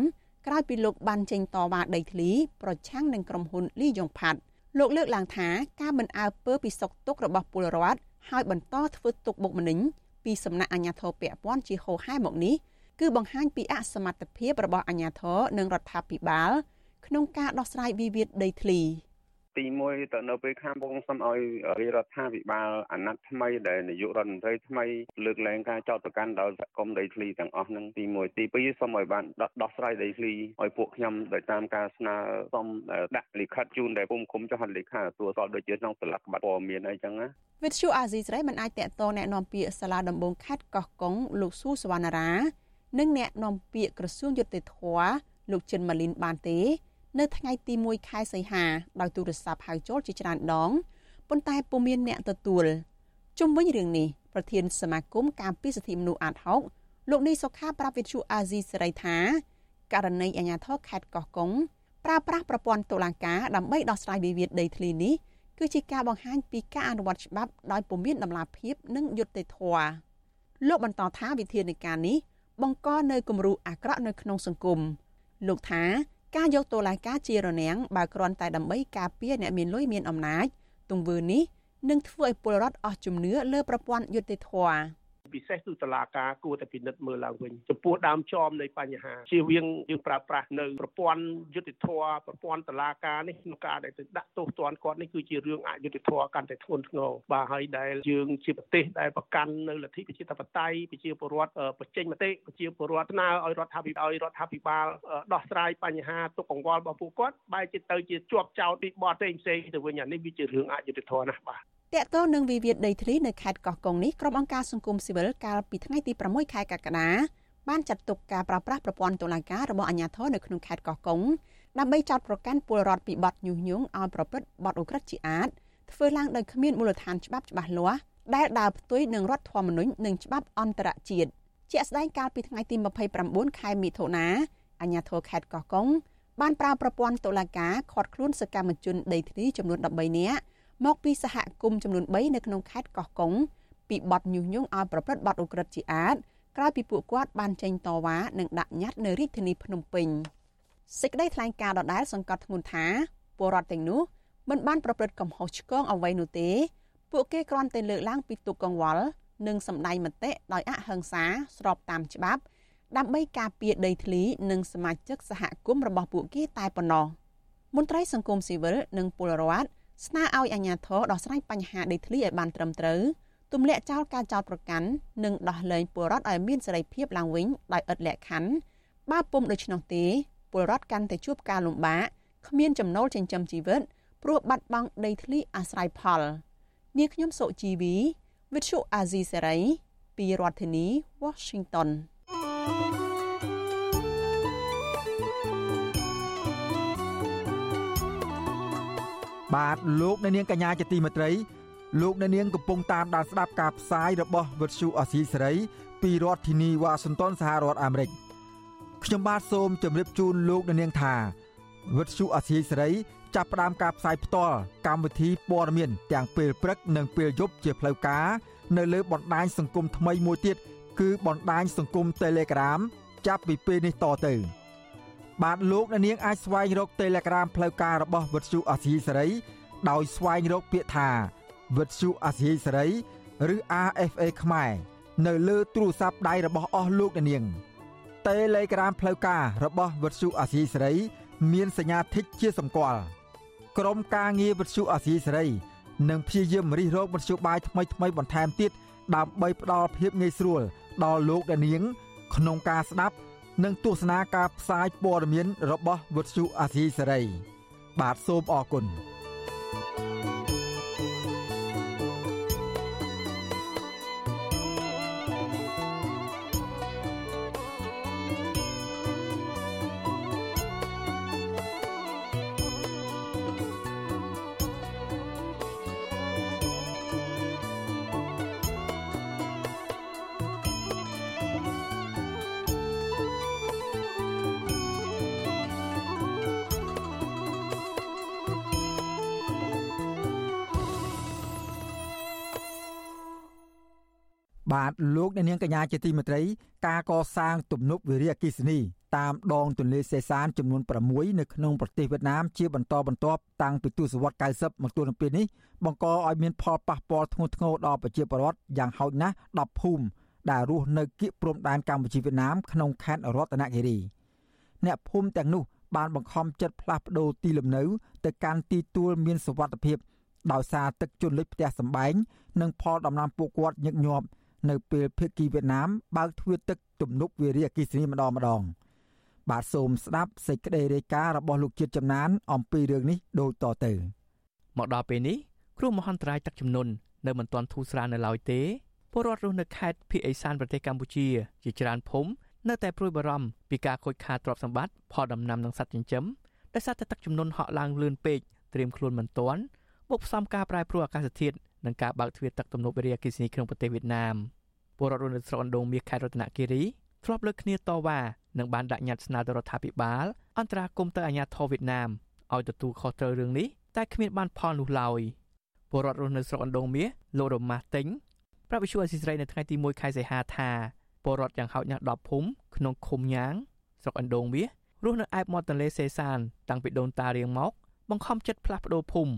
ក្រោយពីលោកបានចេញតវ៉ាដីធ្លីប្រឆាំងនឹងក្រុមហ៊ុនលីយ៉ុងផាត់លោកលើកឡើងថាការមិនអើពើពីសុកទុករបស់ពលរដ្ឋហើយបន្តធ្វើទុកបុកម្នេញ ពីសំណាក់អាជ្ញាធរពាក់ព័ន្ធជាហោហែមកនេះគឺបង្ហាញពីអសមត្ថភាពរបស់អាជ្ញាធរនិងរដ្ឋាភិបាលក្នុងការដោះស្រាយវិវាទដីធ្លី។ ទី1ទៅនៅពេលខាងបងសូមឲ្យរាជរដ្ឋាភិបាលអាណត្តិថ្មីដែលនាយករដ្ឋមន្ត្រីថ្មីលើកលែងការចោទប្រកាន់ដល់សហគមន៍ដីធ្លីទាំងអស់នឹងទី1ទី2សូមឲ្យបានដោះស្រាយដីធ្លីឲ្យពួកខ្ញុំដោយតាមការស្នើសូមដាក់លិខិតជូនដែលពុំគុំចុះហត្ថលេខាទួលសល់ដូចជាក្នុងស្លាកបាត់ព័ត៌មានអីចឹងណាវិទ្យុអាស៊ីសេរីមិនអាចតកតអ្នកនាំពាក្យសាលាដំបងខេត្តកោះកុងលោកស៊ូសវណ្ណារា និងអ្នកនាំពាក្យក្រសួងយុតិធធលោកចិនម៉ាលីនបានទេ នៅថ្ងៃទី1ខែសីហាដោយទូរស័ព្ទហៅចូលជាច្រើនដងប៉ុន្តែពុំមានអ្នកទទួលជុំវិញរឿងនេះប្រធានសមាគមការពារសិទ្ធិមនុស្សអាតហុកលោកនេះសុខាប្រាប់វិទ្យុអាស៊ីសេរីថាករណីអាញាធរខេត្តកោះកុងប្រើប្រាស់ប្រព័ន្ធតុលាការដើម្បីដោះស្រាយវិវាទដីធ្លីនេះគឺជាការបង្ហាញពីការអនុវត្តច្បាប់ដោយពុំមានដំណាភាពនិងយុត្តិធម៌លោកបន្តថាវិធានការនេះបង្កនៅគំរូអាក្រក់នៅក្នុងសង្គមលោកថា ការយកតុលាការជារនាំងបើគ្រាន់តែដើម្បីការពារអ្នកមានលុយមានអំណាចទង្វើនេះនឹងធ្វើឲ្យពលរដ្ឋអស់ជំនឿលើប្រព័ន្ធយុត្តិធម៌ ពិសេសគឺតឡាការគួរតែពិនិត្យមើលឡើងវិញចំពោះដើមចមនៃបញ្ហាជៀសវាងយើងប្រើប្រាស់នៅប្រព័ន្ធយុតិធធប្រព័ន្ធតឡាការនេះក្នុងការដែលទៅដាក់ទោសទណ្ឌគាត់នេះគឺជារឿងអយុត្តិធម៌កាន់តែធ្ងន់ធ្ងរបាទហើយដែលយើងជាប្រទេសដែលប្រកាន់នៅលទ្ធិប្រជាធិបតេយ្យប្រជាពលរដ្ឋបញ្ចេញមតិប្រជាពលរដ្ឋស្នើឲ្យរដ្ឋាភិបាលឲ្យរដ្ឋាភិបាលដោះស្រាយបញ្ហាទុកកង្វល់របស់ពួកគាត់បែរជាទៅជាជាប់ចោតពីបទផ្សេងផ្សេងទៅវិញអានេះវាជារឿងអយុត្តិធម៌ណាស់បាទ តកតងនឹងវិវាទដីធ្លីនៅខេត្តកោះកុងនេះក្រុមអង្គការសង្គមស៊ីវិលកាលពីថ្ងៃទី6ខែកក្កដាបានចាត់ទុកការប្រើប្រាស់ប្រព័ន្ធតុលាការរបស់អាជ្ញាធរនៅក្នុងខេត្តកោះកុងដើម្បីចោទប្រកាន់ពលរដ្ឋពីបទញុះញង់ឲ្យប្រព្រឹត្តបទឧក្រិដ្ឋជាអាតធ្វើឡើងដោយគ្មានមូលដ្ឋានច្បាប់ច្បាស់លាស់ដែលដើរផ្ទុយនឹងរដ្ឋធម្មនុញ្ញនិងច្បាប់អន្តរជាតិជាក់ស្ដែងកាលពីថ្ងៃទី29ខែមិថុនាអាជ្ញាធរខេត្តកោះកុងបានប្រើប្រព័ន្ធតុលាការឃាត់ខ្លួនសកម្មជនដីធ្លីចំនួន13នាក់ មកពីសហគមន៍ចំនួន3នៅក្នុងខេត្តកោះកុងពីបទញុះញង់ឲ្យប្រព្រឹត្តបទឧក្រិដ្ឋជាអាតក្រោយពីពួកគាត់បានចេញតវ៉ានិងដាក់ញត្តិនៅរាជធានីភ្នំពេញសេចក្តីថ្លែងការណ៍ដដែលសង្កត់ធ្ងន់ថាពលរដ្ឋទាំងនោះមិនបានប្រព្រឹត្តកំហុសឆ្គងអ្វីនោះទេ ពួកគេគ្រាន់តែលើកឡើងពីទុកកង្វល់និងសម្ដែងមតិដោយអហិង្សាស្របតាមច្បាប់ដើម្បីការពារដីធ្លីនិងសមាជិកសហគមន៍របស់ពួកគេតែប៉ុណ្ណោះមន្ត្រីសង្គមស៊ីវិលនិងពលរដ្ឋ ស្នើឲ្យអាជ្ញាធរដោះស្រាយបញ្ហាដីធ្លីឲ្យបានត្រឹមត្រូវទម្លាក់ចោលការចោទប្រកាន់និងដោះលែងពលរដ្ឋឲ្យមានសេរីភាពឡើងវិញដោយឥតលក្ខខណ្ឌបើពុំដូច្នោះទេពលរដ្ឋកាន់តែជួបការលំបាកគ្មានចំណូលចិញ្ចឹមជីវិតព្រោះបាត់បង់ដីធ្លីអាស្រ័យផលនាងខ្ញុំសុជីវី With Shu Azizi Serai ពីរដ្ឋធានី Washington thank you បាទលោកអ្នកនាងកញ្ញាជាទីមេត្រីលោកអ្នកនាងកំពុងតាមដានស្ដាប់ការផ្សាយរបស់វិទ្យុអសីសេរីពីរដ្ឋធានីវ៉ាស៊ីនតោនសហរដ្ឋអាមេរិកខ្ញុំបាទសូមជម្រាបជូនលោកអ្នកនាងថាវិទ្យុអសីសេរីចាប់ផ្ដើមការផ្សាយផ្ទាល់កម្មវិធីព័ត៌មាន ទាំងពេលព្រឹកនិងពេលយប់ជាផ្លូវការនៅលើបណ្ដាញសង្គមថ្មីមួយទៀតគឺបណ្ដាញសង្គម Telegram ចាប់ពីពេលនេះតទៅ។ បាទលោកអ្នកនាងអាចស្វែងរក Telegram ផ្លូវការរបស់វិទ្យុអាស៊ីសេរីដោយស្វែងរកពាក្យថាវិទ្យុអាស៊ីសេរីឬ RFA ខ្មែរនៅលើទូរស័ព្ទដៃរបស់អស់លោកអ្នកនាង Telegram ផ្លូវការរបស់វិទ្យុអាស៊ីសេរី មានសញ្ញាធីកជាសម្គាល់ក្រុមការងារវិទ្យុអាស៊ីសេរីនឹងព្យាយាមរិះរោបវិទ្យុបាយថ្មីថ្មីបន្ថែមទៀតដើម្បីផ្ដល់ភាពងាយស្រួលដល់លោកអ្នកនាង ក្នុងការស្ដាប់ និងទស្សនាការផ្សាយព័ត៌មានរបស់វិទ្យុអាស៊ីសេរីបាទសូមអរគុណ បាទលោកអ្នកនាងកញ្ញាជាទីមេត្រីការកសាងទំនប់វារីអគ្គិសនីតាមដងទន្លេសេសានចំនួន6នៅក្នុងប្រទេសវៀតណាមជាបន្តបន្ទាប់តាំងពីទសវត្សរ៍90មកទល់នឹងពេលនេះបង្កឲ្យមានផលប៉ះពាល់ធ្ងន់ធ្ងរដល់ប្រជាពលរដ្ឋយ៉ាងហោចណាស់10ភូមិដែលរស់នៅគៀកព្រំដែនកម្ពុជាវៀតណាមក្នុងខេត្តរតនគិរីអ្នកភូមិទាំងនោះបានបង្ខំចិត្តផ្លាស់ប្ដូរទីលំនៅទៅកាន់ទីទួលមានសុវត្ថិភាពដោយសារទឹកជន់លិចផ្ទះសម្បែងនិងផលដំណាំពួកគាត់ញឹកញាប់ នៅពេលភៀកគីវៀតណាមបើកទ្វារទឹកទំនប់វារីអគ្គិសនីម្ដងម្ដង បាទសូមស្ដាប់សេចក្តីរាយការណ៍របស់លោកជាតិចំណាន អំពីរឿងនេះដូចតទៅមកដល់ពេលនេះគ្រោះមហន្តរាយទឹកជំនន់នៅមិនទាន់ធូរស្រាលនៅឡើយទេពលរដ្ឋរស់នៅខេត្តភៀកអេសានប្រទេសកម្ពុជា ជាច្រើនភូមិនៅតែព្រួយបារម្ភពីការខូចខាតទ្រព្យសម្បត្តិផលដំណាំនិងសត្វចិញ្ចឹមដោយសារតែទឹកជំនន់ហក់ឡើងលឿនពេកត្រៀមខ្លួនមិនទាន់បូកផ្សំការប្រែប្រួលអាកាសធាតុ និងការបើកទ្វារទឹកទំនប់វារីអគ្គិសនីក្នុងប្រទេសវៀតណាមពលរដ្ឋនៅស្រុកអណ្ដូងមាសខេត្តរតនគិរីធ្លាប់លើកគ្នាតវ៉ានិងបានដាក់ញត្តិស្នើទៅរដ្ឋាភិបាលអន្តរាគមន៍ទៅអាជ្ញាធរវៀតណាមឲ្យទទួលខុសត្រូវរឿងនេះតែគ្មានបានផលនោះឡើយពលរដ្ឋរស់នៅស្រុកអណ្ដូងមាសលោករ៉ូម៉ាស់ទិញប្រាប់វិសុអេស៊ីស្រីនៅថ្ងៃទី1ខែសីហាថាពលរដ្ឋយ៉ាងហោចណាស់10ភូមិក្នុងឃុំញ៉ាងស្រុកអណ្ដូងមាសរស់នៅឯបមាត់ទន្លេសេសាន តាំងពីដូនតារៀងមក បង្ខំចិត្តផ្លាស់ប្ដូរភូមិ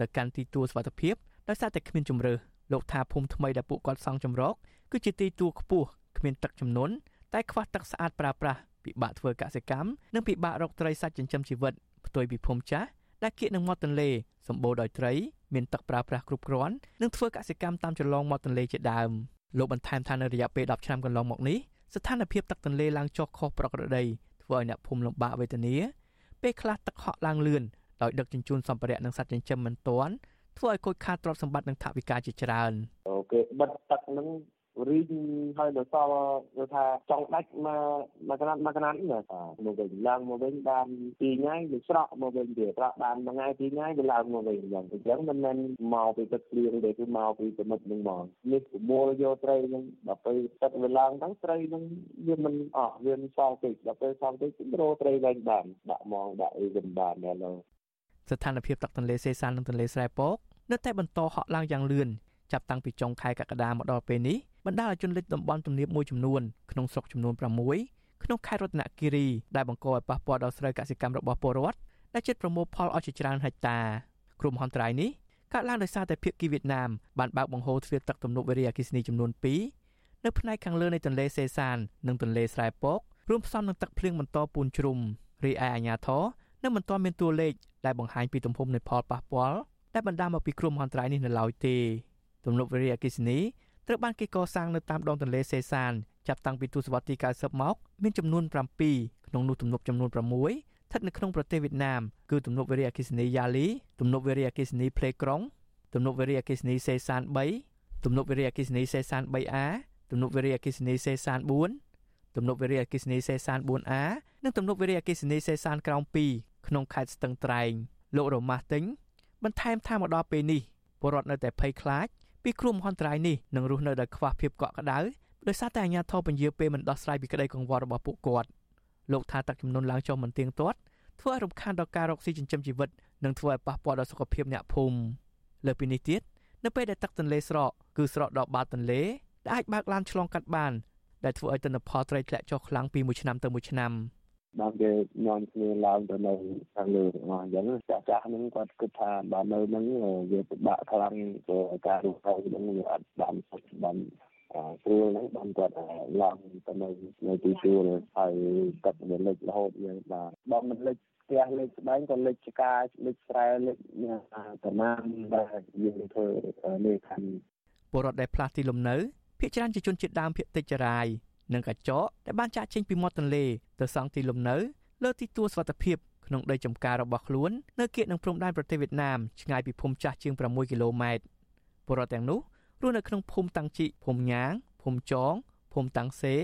ទៅកាន់ទីទួលសុវត្ថិភាព ដោយសារតែគ្មានជំរើសលោកថាភូមិថ្មីដែលពួកគាត់សង់ចម្រោកគឺជាទីទួលខ្ពស់គ្មានទឹកជំនន់តែខ្វះទឹកស្អាតប្រើប្រាស់ពិបាកធ្វើកសិកម្មនិងពិបាករកត្រីសាច់ចិញ្ចឹមជីវិតផ្ទុយពីភូមិចាស់ដែលគៀកនឹងមាត់ទន្លេសម្បូរដោយត្រីមានទឹកប្រើប្រាស់គ្រប់គ្រាន់និងធ្វើកសិកម្មតាមចន្លងមាត់ទន្លេជាដើមលោកបន្ថែមថានៅរយៈពេល10ឆ្នាំកន្លងមកនេះស្ថានភាពទឹកទន្លេឡើងចុះខុសប្រក្រតីធ្វើឲ្យអ្នកភូមិលំបាកវេទនាពេលខ្លះទឹកហក់ឡើងលឿនដោយដឹកជញ្ជូនសម្ភារៈនិងសត្វចិញ្ចឹមមិនទាន់ ធ្វើឲ្យខូចខាតទ្រព្យសម្បត្តិនិងថវិកាជាច្រើនអូគេបិទទឹកនឹងរីងហើយនៅសល់គឺថាចង់ដាច់មកមកកណាត់មកកណាត់ណាថាមកវិញឡើងមកវិញបានពីរថ្ងៃវាស្រក់មកវិញទៀតស្រក់បានមួយថ្ងៃពីរថ្ងៃវាឡើងមកវិញអញ្ចឹងអញ្ចឹងមិនមែនមកពីទឹកភ្លៀងទេគឺមកពីសមុទ្រហ្នឹងហ្មងនេះប្រមូលយកត្រីហ្នឹងដល់ពេលទឹកវាឡើងទៅត្រីហ្នឹងវាមិនអស់វាមិនសល់តិចដល់ពេលសល់តិចរោត្រីវិញបានដាក់មកដាក់អីវិញបានដែរឡើយ ស្ថានភាពទឹកទន្លេសេសាននិងទន្លេស្រែពកនៅតែបន្តហក់ឡើងយ៉ាងលឿនចាប់តាំងពីចុងខែកក្កដាមកដល់ពេលនេះបណ្ដាលឲ្យជនលិចតំបន់ទំនាបមួយចំនួនក្នុងស្រុកចំនួន6ក្នុងខេត្តរតនគិរីដែលបង្កឲ្យប៉ះពាល់ដល់ស្រូវកសិកម្មរបស់ពលរដ្ឋដែលជិតប្រមូលផលអស់ជាច្រើនហិកតាគ្រោះមហន្តរាយនេះកើតឡើងដោយសារតែភាគីវៀតណាមបានបើកបង្ហូរទ្វារទឹកទំនប់វារីអគ្គិសនីចំនួន2នៅផ្នែកខាងលើនៃទន្លេសេសាន និងទន្លេស្រែពករួមផ្សំនឹងទឹកភ្លៀងបន្តពូនជ្រុំរីឯអាជ្ញាធរនៅមិនទាន់មានតួលេខ ដែលបង្ហាញពីទំហំនៃផលប៉ះពាល់ដែលបណ្ដាលមកពីគ្រោះមហន្តរាយនេះនៅឡើយទេទំនប់វារីអគ្គិសនីត្រូវបានគេកសាងនៅតាមដងទន្លេសេសានចាប់តាំងពីទសវត្សរ៍ទី90មកមានចំនួន7ក្នុងនោះទំនប់ចំនួន6ស្ថិតនៅក្នុងប្រទេសវៀតណាមគឺទំនប់វារីអគ្គិសនីយ៉ាលីទំនប់វារីអគ្គិសនីផ្លេក្រុងទំនប់វារីអគ្គិសនីសេសាន3ទំនប់វារីអគ្គិសនីសេសាន 3A ទំនប់វារីអគ្គិសនីសេសាន4ទំនប់វារីអគ្គិសនីសេសាន 4A និងទំនប់វារីអគ្គិសនីសេសានក្រោម2 ក្នុងខេត្តស្ទឹងត្រែងលោករ៉ូម៉ាស់ទិញបន្ថែមថាមកដល់ពេលនេះពលរដ្ឋនៅតែភ័យខ្លាចពីគ្រោះមហន្តរាយនេះនឹងរស់នៅដោយខ្វះភាពកក់ក្ដៅដោយសារតែអាជ្ញាធរពន្យាពេលមិនដោះស្រាយពីក្តីកង្វល់របស់ពួកគាត់លោកថាទឹកចំនួនឡើងចុះមិនទៀងទាត់ធ្វើឲ្យរំខានដល់ការរកស៊ីចិញ្ចឹមជីវិតនិងធ្វើឲ្យប៉ះពាល់ដល់សុខភាពអ្នកភូមិលើពីនេះទៀតនៅពេលដែលទឹកទន្លេស្រកគឺស្រកដល់បាតទន្លេដែលអាចបើកឡានឆ្លងកាត់បានដែលធ្វើឲ្យទិន្នផលត្រីធ្លាក់ចុះខ្លាំងពីមួយឆ្នាំទៅមួយឆ្នាំ បានគេនាំគ្នាឡើងទៅនៅខាងលើទាំងអស់អញ្ចឹងចាស់ចាស់ហ្នឹងគាត់គិតថាបើនៅហ្នឹងវាពិបាកខ្លាំងទៅការរស់នៅហ្នឹងវាអត់បានសុខបានស្រួលហ្នឹងបានគាត់ឡើងទៅនៅនៅទីទួលហើយទឹកវាលិចរហូតយើងបាទបើមិនលិចផ្ទះលេខស្បែងក៏លេខចកាលេខស្រែលេខប្រមាណដែលយើងធ្វើនេះខាងពលរដ្ឋដែលផ្លាស់ទីលំនៅ ភាគច្រើនជាជនជាតិដើមភាគតិចចរាយ និងកញ្ចក់ដែលបានចាក់ចេញពីមាត់ទន្លេទៅសង់ទីលំនៅលើទីទួលសុវត្ថិភាពក្នុងដីចំការរបស់ខ្លួននៅគៀកនឹងព្រំដែនប្រទេសវៀតណាមឆ្ងាយពីភូមិចាស់ជាង6គីឡូម៉ែត្រពលរដ្ឋទាំងនោះរស់នៅក្នុងភូមិតាំងជីភូមិញ៉ាងភូមិចងភូមិតាំងសេ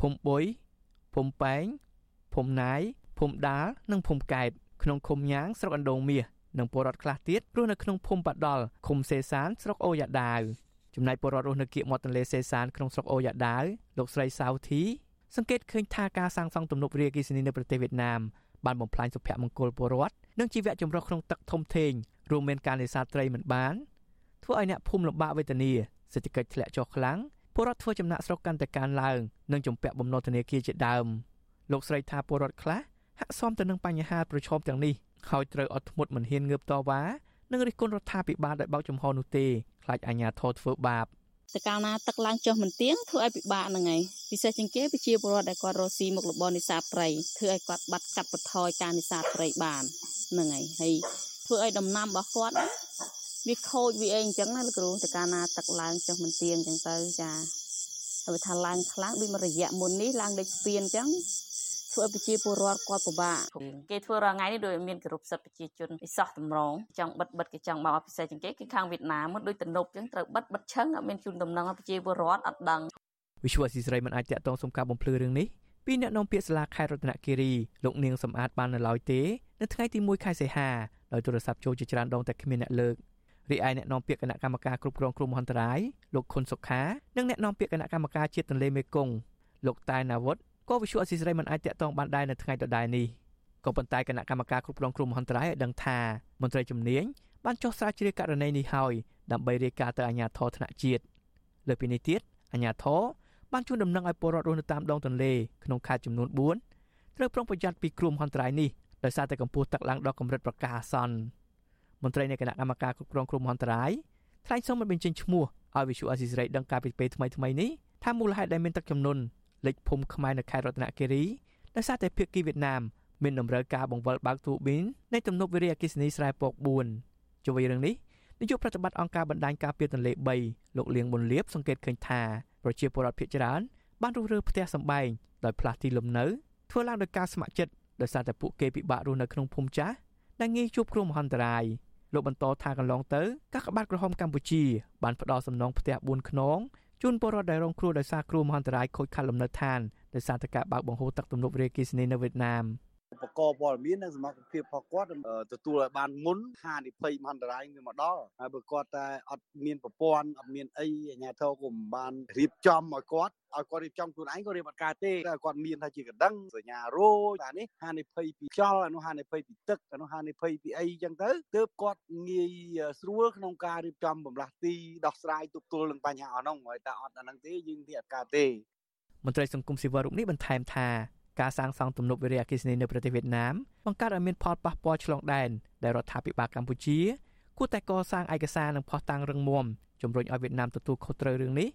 ភូមិបុយភូមិប៉ែងភូមិណាយភូមិដាលនិងភូមិកែបក្នុងឃុំញ៉ាងស្រុកអណ្ដូងមាសនិងពលរដ្ឋខ្លះទៀតរស់នៅក្នុងភូមិបាដលឃុំសេសានស្រុកអូយ៉ាដាវ ចំណែកពលរដ្ឋរស់នៅគៀកមាត់ទន្លេសេសានក្នុងស្រុកអូយ៉ាដាវលោកស្រីសាវធីសង្កេតឃើញថាការសាងសង់ទំនប់វារីអគ្គិសនីនៅប្រទេសវៀតណាមបានបំផ្លាញសុភមង្គលពលរដ្ឋនិងជីវៈចម្រុះក្នុងទឹកធំធេងរួមមានការនេសាទត្រីមិនបានធ្វើឲ្យអ្នកភូមិលំបាកវេទនាសេដ្ឋកិច្ចធ្លាក់ចុះខ្លាំងពលរដ្ឋធ្វើចំណាក់ស្រុកកាន់តែកើនឡើងនិងជំពាក់បំណុលធនាគារជាដើមលោកស្រីថាពលរដ្ឋខ្លះហាក់សមទៅនឹងបញ្ហាប្រឈមទាំងនេះហើយត្រូវអត់ធ្មត់មិនហ៊ានងើបតវ៉ានិងរិះគន់រដ្ឋាភិបាលដែលបើកចំហនោះទេ ខ្លាចអាជ្ញាធរធ្វើបាបតកាលណាទឹកឡើងចុះមិនទៀងធ្វើឲ្យពិបាកហ្នឹងហើយពិសេសជាងគេប្រជាពលរដ្ឋដែលគាត់រស់ស៊ីមុខរបរនេសាទព្រៃធ្វើឲ្យគាត់បាត់កាត់បន្ថយការនេសាទព្រៃបានហ្នឹងហើយហើយធ្វើឲ្យដំណាំរបស់គាត់វាខូចវាអីអញ្ចឹងណាលោកគ្រូតកាលណាទឹកឡើងចុះមិនទៀងអញ្ចឹងទៅចាហើយថាឡើងខ្លាំងដូចមួយរយៈមុននេះឡើងដូចស្ពានអញ្ចឹង ធ្វើឲ្យប្រជាពលរដ្ឋគាត់ពិបាកគេធ្វើរាល់ថ្ងៃនេះដោយមានគោរពសិទ្ធិប្រជាជនពិសោះតម្រងចង់បិទបិទគេចង់បោកពិសេសជាងគេគឺខាងវៀតណាមដូចទំនប់អញ្ចឹងត្រូវបិទបិទឆឹងអត់មានជូនដំណឹងឲ្យប្រជាពលរដ្ឋអត់ដឹងវិសុវស៊ីស្រីមិនអាចតាក់ទងសុំការបំភ្លឺរឿងនេះពីអ្នកនាំពាក្យសាលាខេត្តរតនគិរីលោកនាងសំអាតបាននៅឡើយទេនៅថ្ងៃទី1ខែសីហាដោយទូរស័ព្ទចូលជាច្រើនដងតែគ្មានអ្នកលើករីឯអ្នកនាំពាក្យគណៈកម្មការគ្រប់គ្រងគ្រោះមហន្តរាយលោកខុនសុខានិងអ្នកនាំពាក្យគណៈកម្មការជាតិទន្លេមេគង្គលោកតែណាវុធ ក៏វិសុអសីស្រីមិនអាចតាក់ទងបានដែរនៅថ្ងៃដដែលនេះក៏ប៉ុន្តែគណៈកម្មការគ្រប់គ្រងគ្រោះមហន្តរាយឲ្យដឹងថាមន្ត្រីជំនាញបានចុះស្រាវជ្រាវករណីនេះហើយដើម្បីរាយការណ៍ទៅអាជ្ញាធរថ្នាក់ជាតិលើពីនេះទៀតអាជ្ញាធរបានជួនដំណឹងឲ្យពលរដ្ឋរស់នៅតាមដងទន្លេក្នុងខេត្តចំនួន4ត្រូវប្រុងប្រយ័ត្នពីគ្រោះមហន្តរាយនេះដោយសារតែកម្ពស់ទឹកឡើងដល់កម្រិតប្រកាសអាសន្នមន្ត្រីនៃគណៈកម្មការគ្រប់គ្រងគ្រោះមហន្តរាយថ្លែងសូមមិនបញ្ចេញឈ្មោះឲ្យវិសុអាស៊ីសេរីដឹងការពីពេលថ្មីថ្មីនេះថាមូលហេតុដែលមានទឹកចំនួន លេចភូមិខ្មែរនៅខេត្តរតនគិរីដោយសារតែភៀកគីវៀតណាមមានតម្រូវការបង្វិលបើកទូប៊ីននៃទំនប់វារីអគ្គិសនីស្រែពក4ជួយរឿងនេះនាយកប្រតិបត្តិអង្គការបណ្ដាញការពារទន្លេ3លោកលៀងប៊ុនលៀបសង្កេតឃើញថាប្រជាពលរដ្ឋភៀកច្រើនបានរុះរើផ្ទះសម្បែងដោយផ្លាស់ទីលំនៅធ្វើឡើងដោយការស្ម័គ្រចិត្តដោយសារតែពួកគេពិបាករស់នៅក្នុងភូមិចាស់ដែលងាយជួបគ្រោះមហន្តរាយលោកបន្តថាកន្លងទៅកាកបាទក្រហមកម្ពុជាបានផ្ដល់សំណងផ្ទះ4ខ្នង ជូនពលរដ្ឋដែលរងគ្រោះដោយសារគ្រោះមហន្តរាយខូចខាតលំនៅឋានដោយសារតែការបើកបង្ហូរទឹកទំនប់រាគីសនីនៅវៀតណាម ឧបករណ៍ព័ត៌មាននិងសមត្ថភាពរបស់គាត់ទទួលឲ្យបានមុនហានិភ័យមហន្តរាយវាមកដល់ហើយបើគាត់តែអត់មានប្រព័ន្ធអត់មានអីអាជ្ញាធរក៏មិនបានរៀបចំឲ្យគាត់ឲ្យគាត់រៀបចំខ្លួនឯងក៏រៀបអត់កើតទេតែគាត់មានថាជាកណ្ដឹងសញ្ញារោតែនេះហានិភ័យពីខ្យល់អានោះហានិភ័យពីទឹកអានោះហានិភ័យពីអីចឹងទៅទើបគាត់ងាយស្រួលក្នុងការរៀបចំបំលាស់ទីដោះស្រាយទប់ទល់នឹងបញ្ហាអស់នោះហើយតែអត់អាហ្នឹងទេយើងទីអត់កើតទេមន្ត្រីសង្គមស៊ីវិលរូបនេះបន្ថែមថា ការសាងសង់ទំនប់វារីអគ្គិសនីនៅប្រទេសវៀតណាមបង្កើតឲ្យមានផលប៉ះពាល់ឆ្លងដែនដែលរដ្ឋាភិបាលកម្ពុជាគួរតែកសាងឯកសារនិងផុសតាំងរឹងមាំជំរុញឲ្យវៀតណាមទទួលខុសត្រូវរឿងនេះ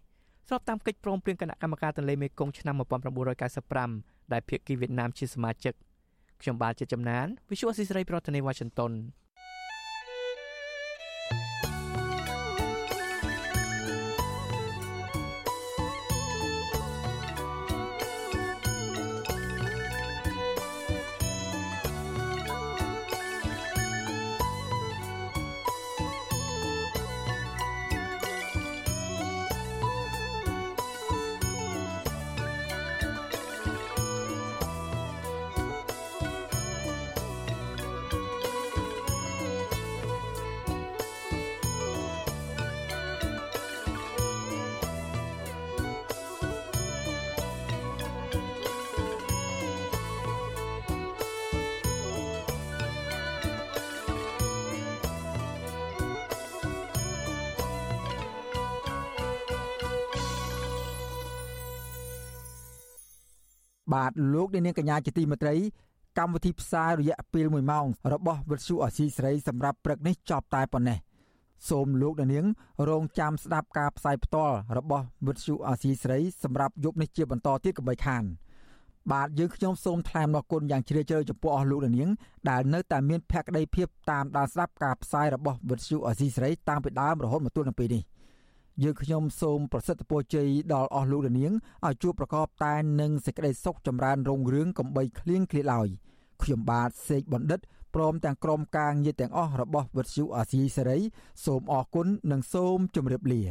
ស្របតាមកិច្ចព្រមព្រៀងគណៈកម្មការទន្លេមេគង្គឆ្នាំ1995ដែលភាគីវៀតណាមជាសមាជិកខ្ញុំបាទជាចំណាន Visual Assisray ប្រធានាទី Washington បាទលោកនាងកញ្ញាជាទីមេត្រីកម្មវិធីផ្សាយរយៈពេល1ម៉ោងរបស់វិទ្យុអសីសេរីសម្រាប់ព្រឹកនេះចប់តែប៉ុណ្ណេះសូមលោកនាងរងចាំស្ដាប់ការផ្សាយផ្ទាល់របស់វិទ្យុអសីសេរីសម្រាប់យប់នេះជាបន្តទៀតកុំបីខានបាទយើងខ្ញុំសូមថ្លែងអរគុណយ៉ាងជ្រាលជ្រៅចំពោះអស់លោកនាងដែលនៅតែមានភក្ដីភាពតាមដានស្ដាប់ការផ្សាយរបស់វិទ្យុអសីសេរីតាំងពីដើមរហូតមកទល់នឹងពេលនេះ យើងខ្ញុំសូមប្រសិទ្ធពរជ័យដល់អស់លោកនាងឲ្យជួបប្រកបតែនឹងសេចក្តីសុខចម្រើនរុងរឿងកំបីគ្លៀងគ្លាឡើយខ្ញុំបាទសេកបណ្ឌិតព្រមទាំងក្រុមការងារទាំងអស់របស់វិទ្យុអាស៊ីសេរីសូមអរគុណនិងសូមជម្រាបលា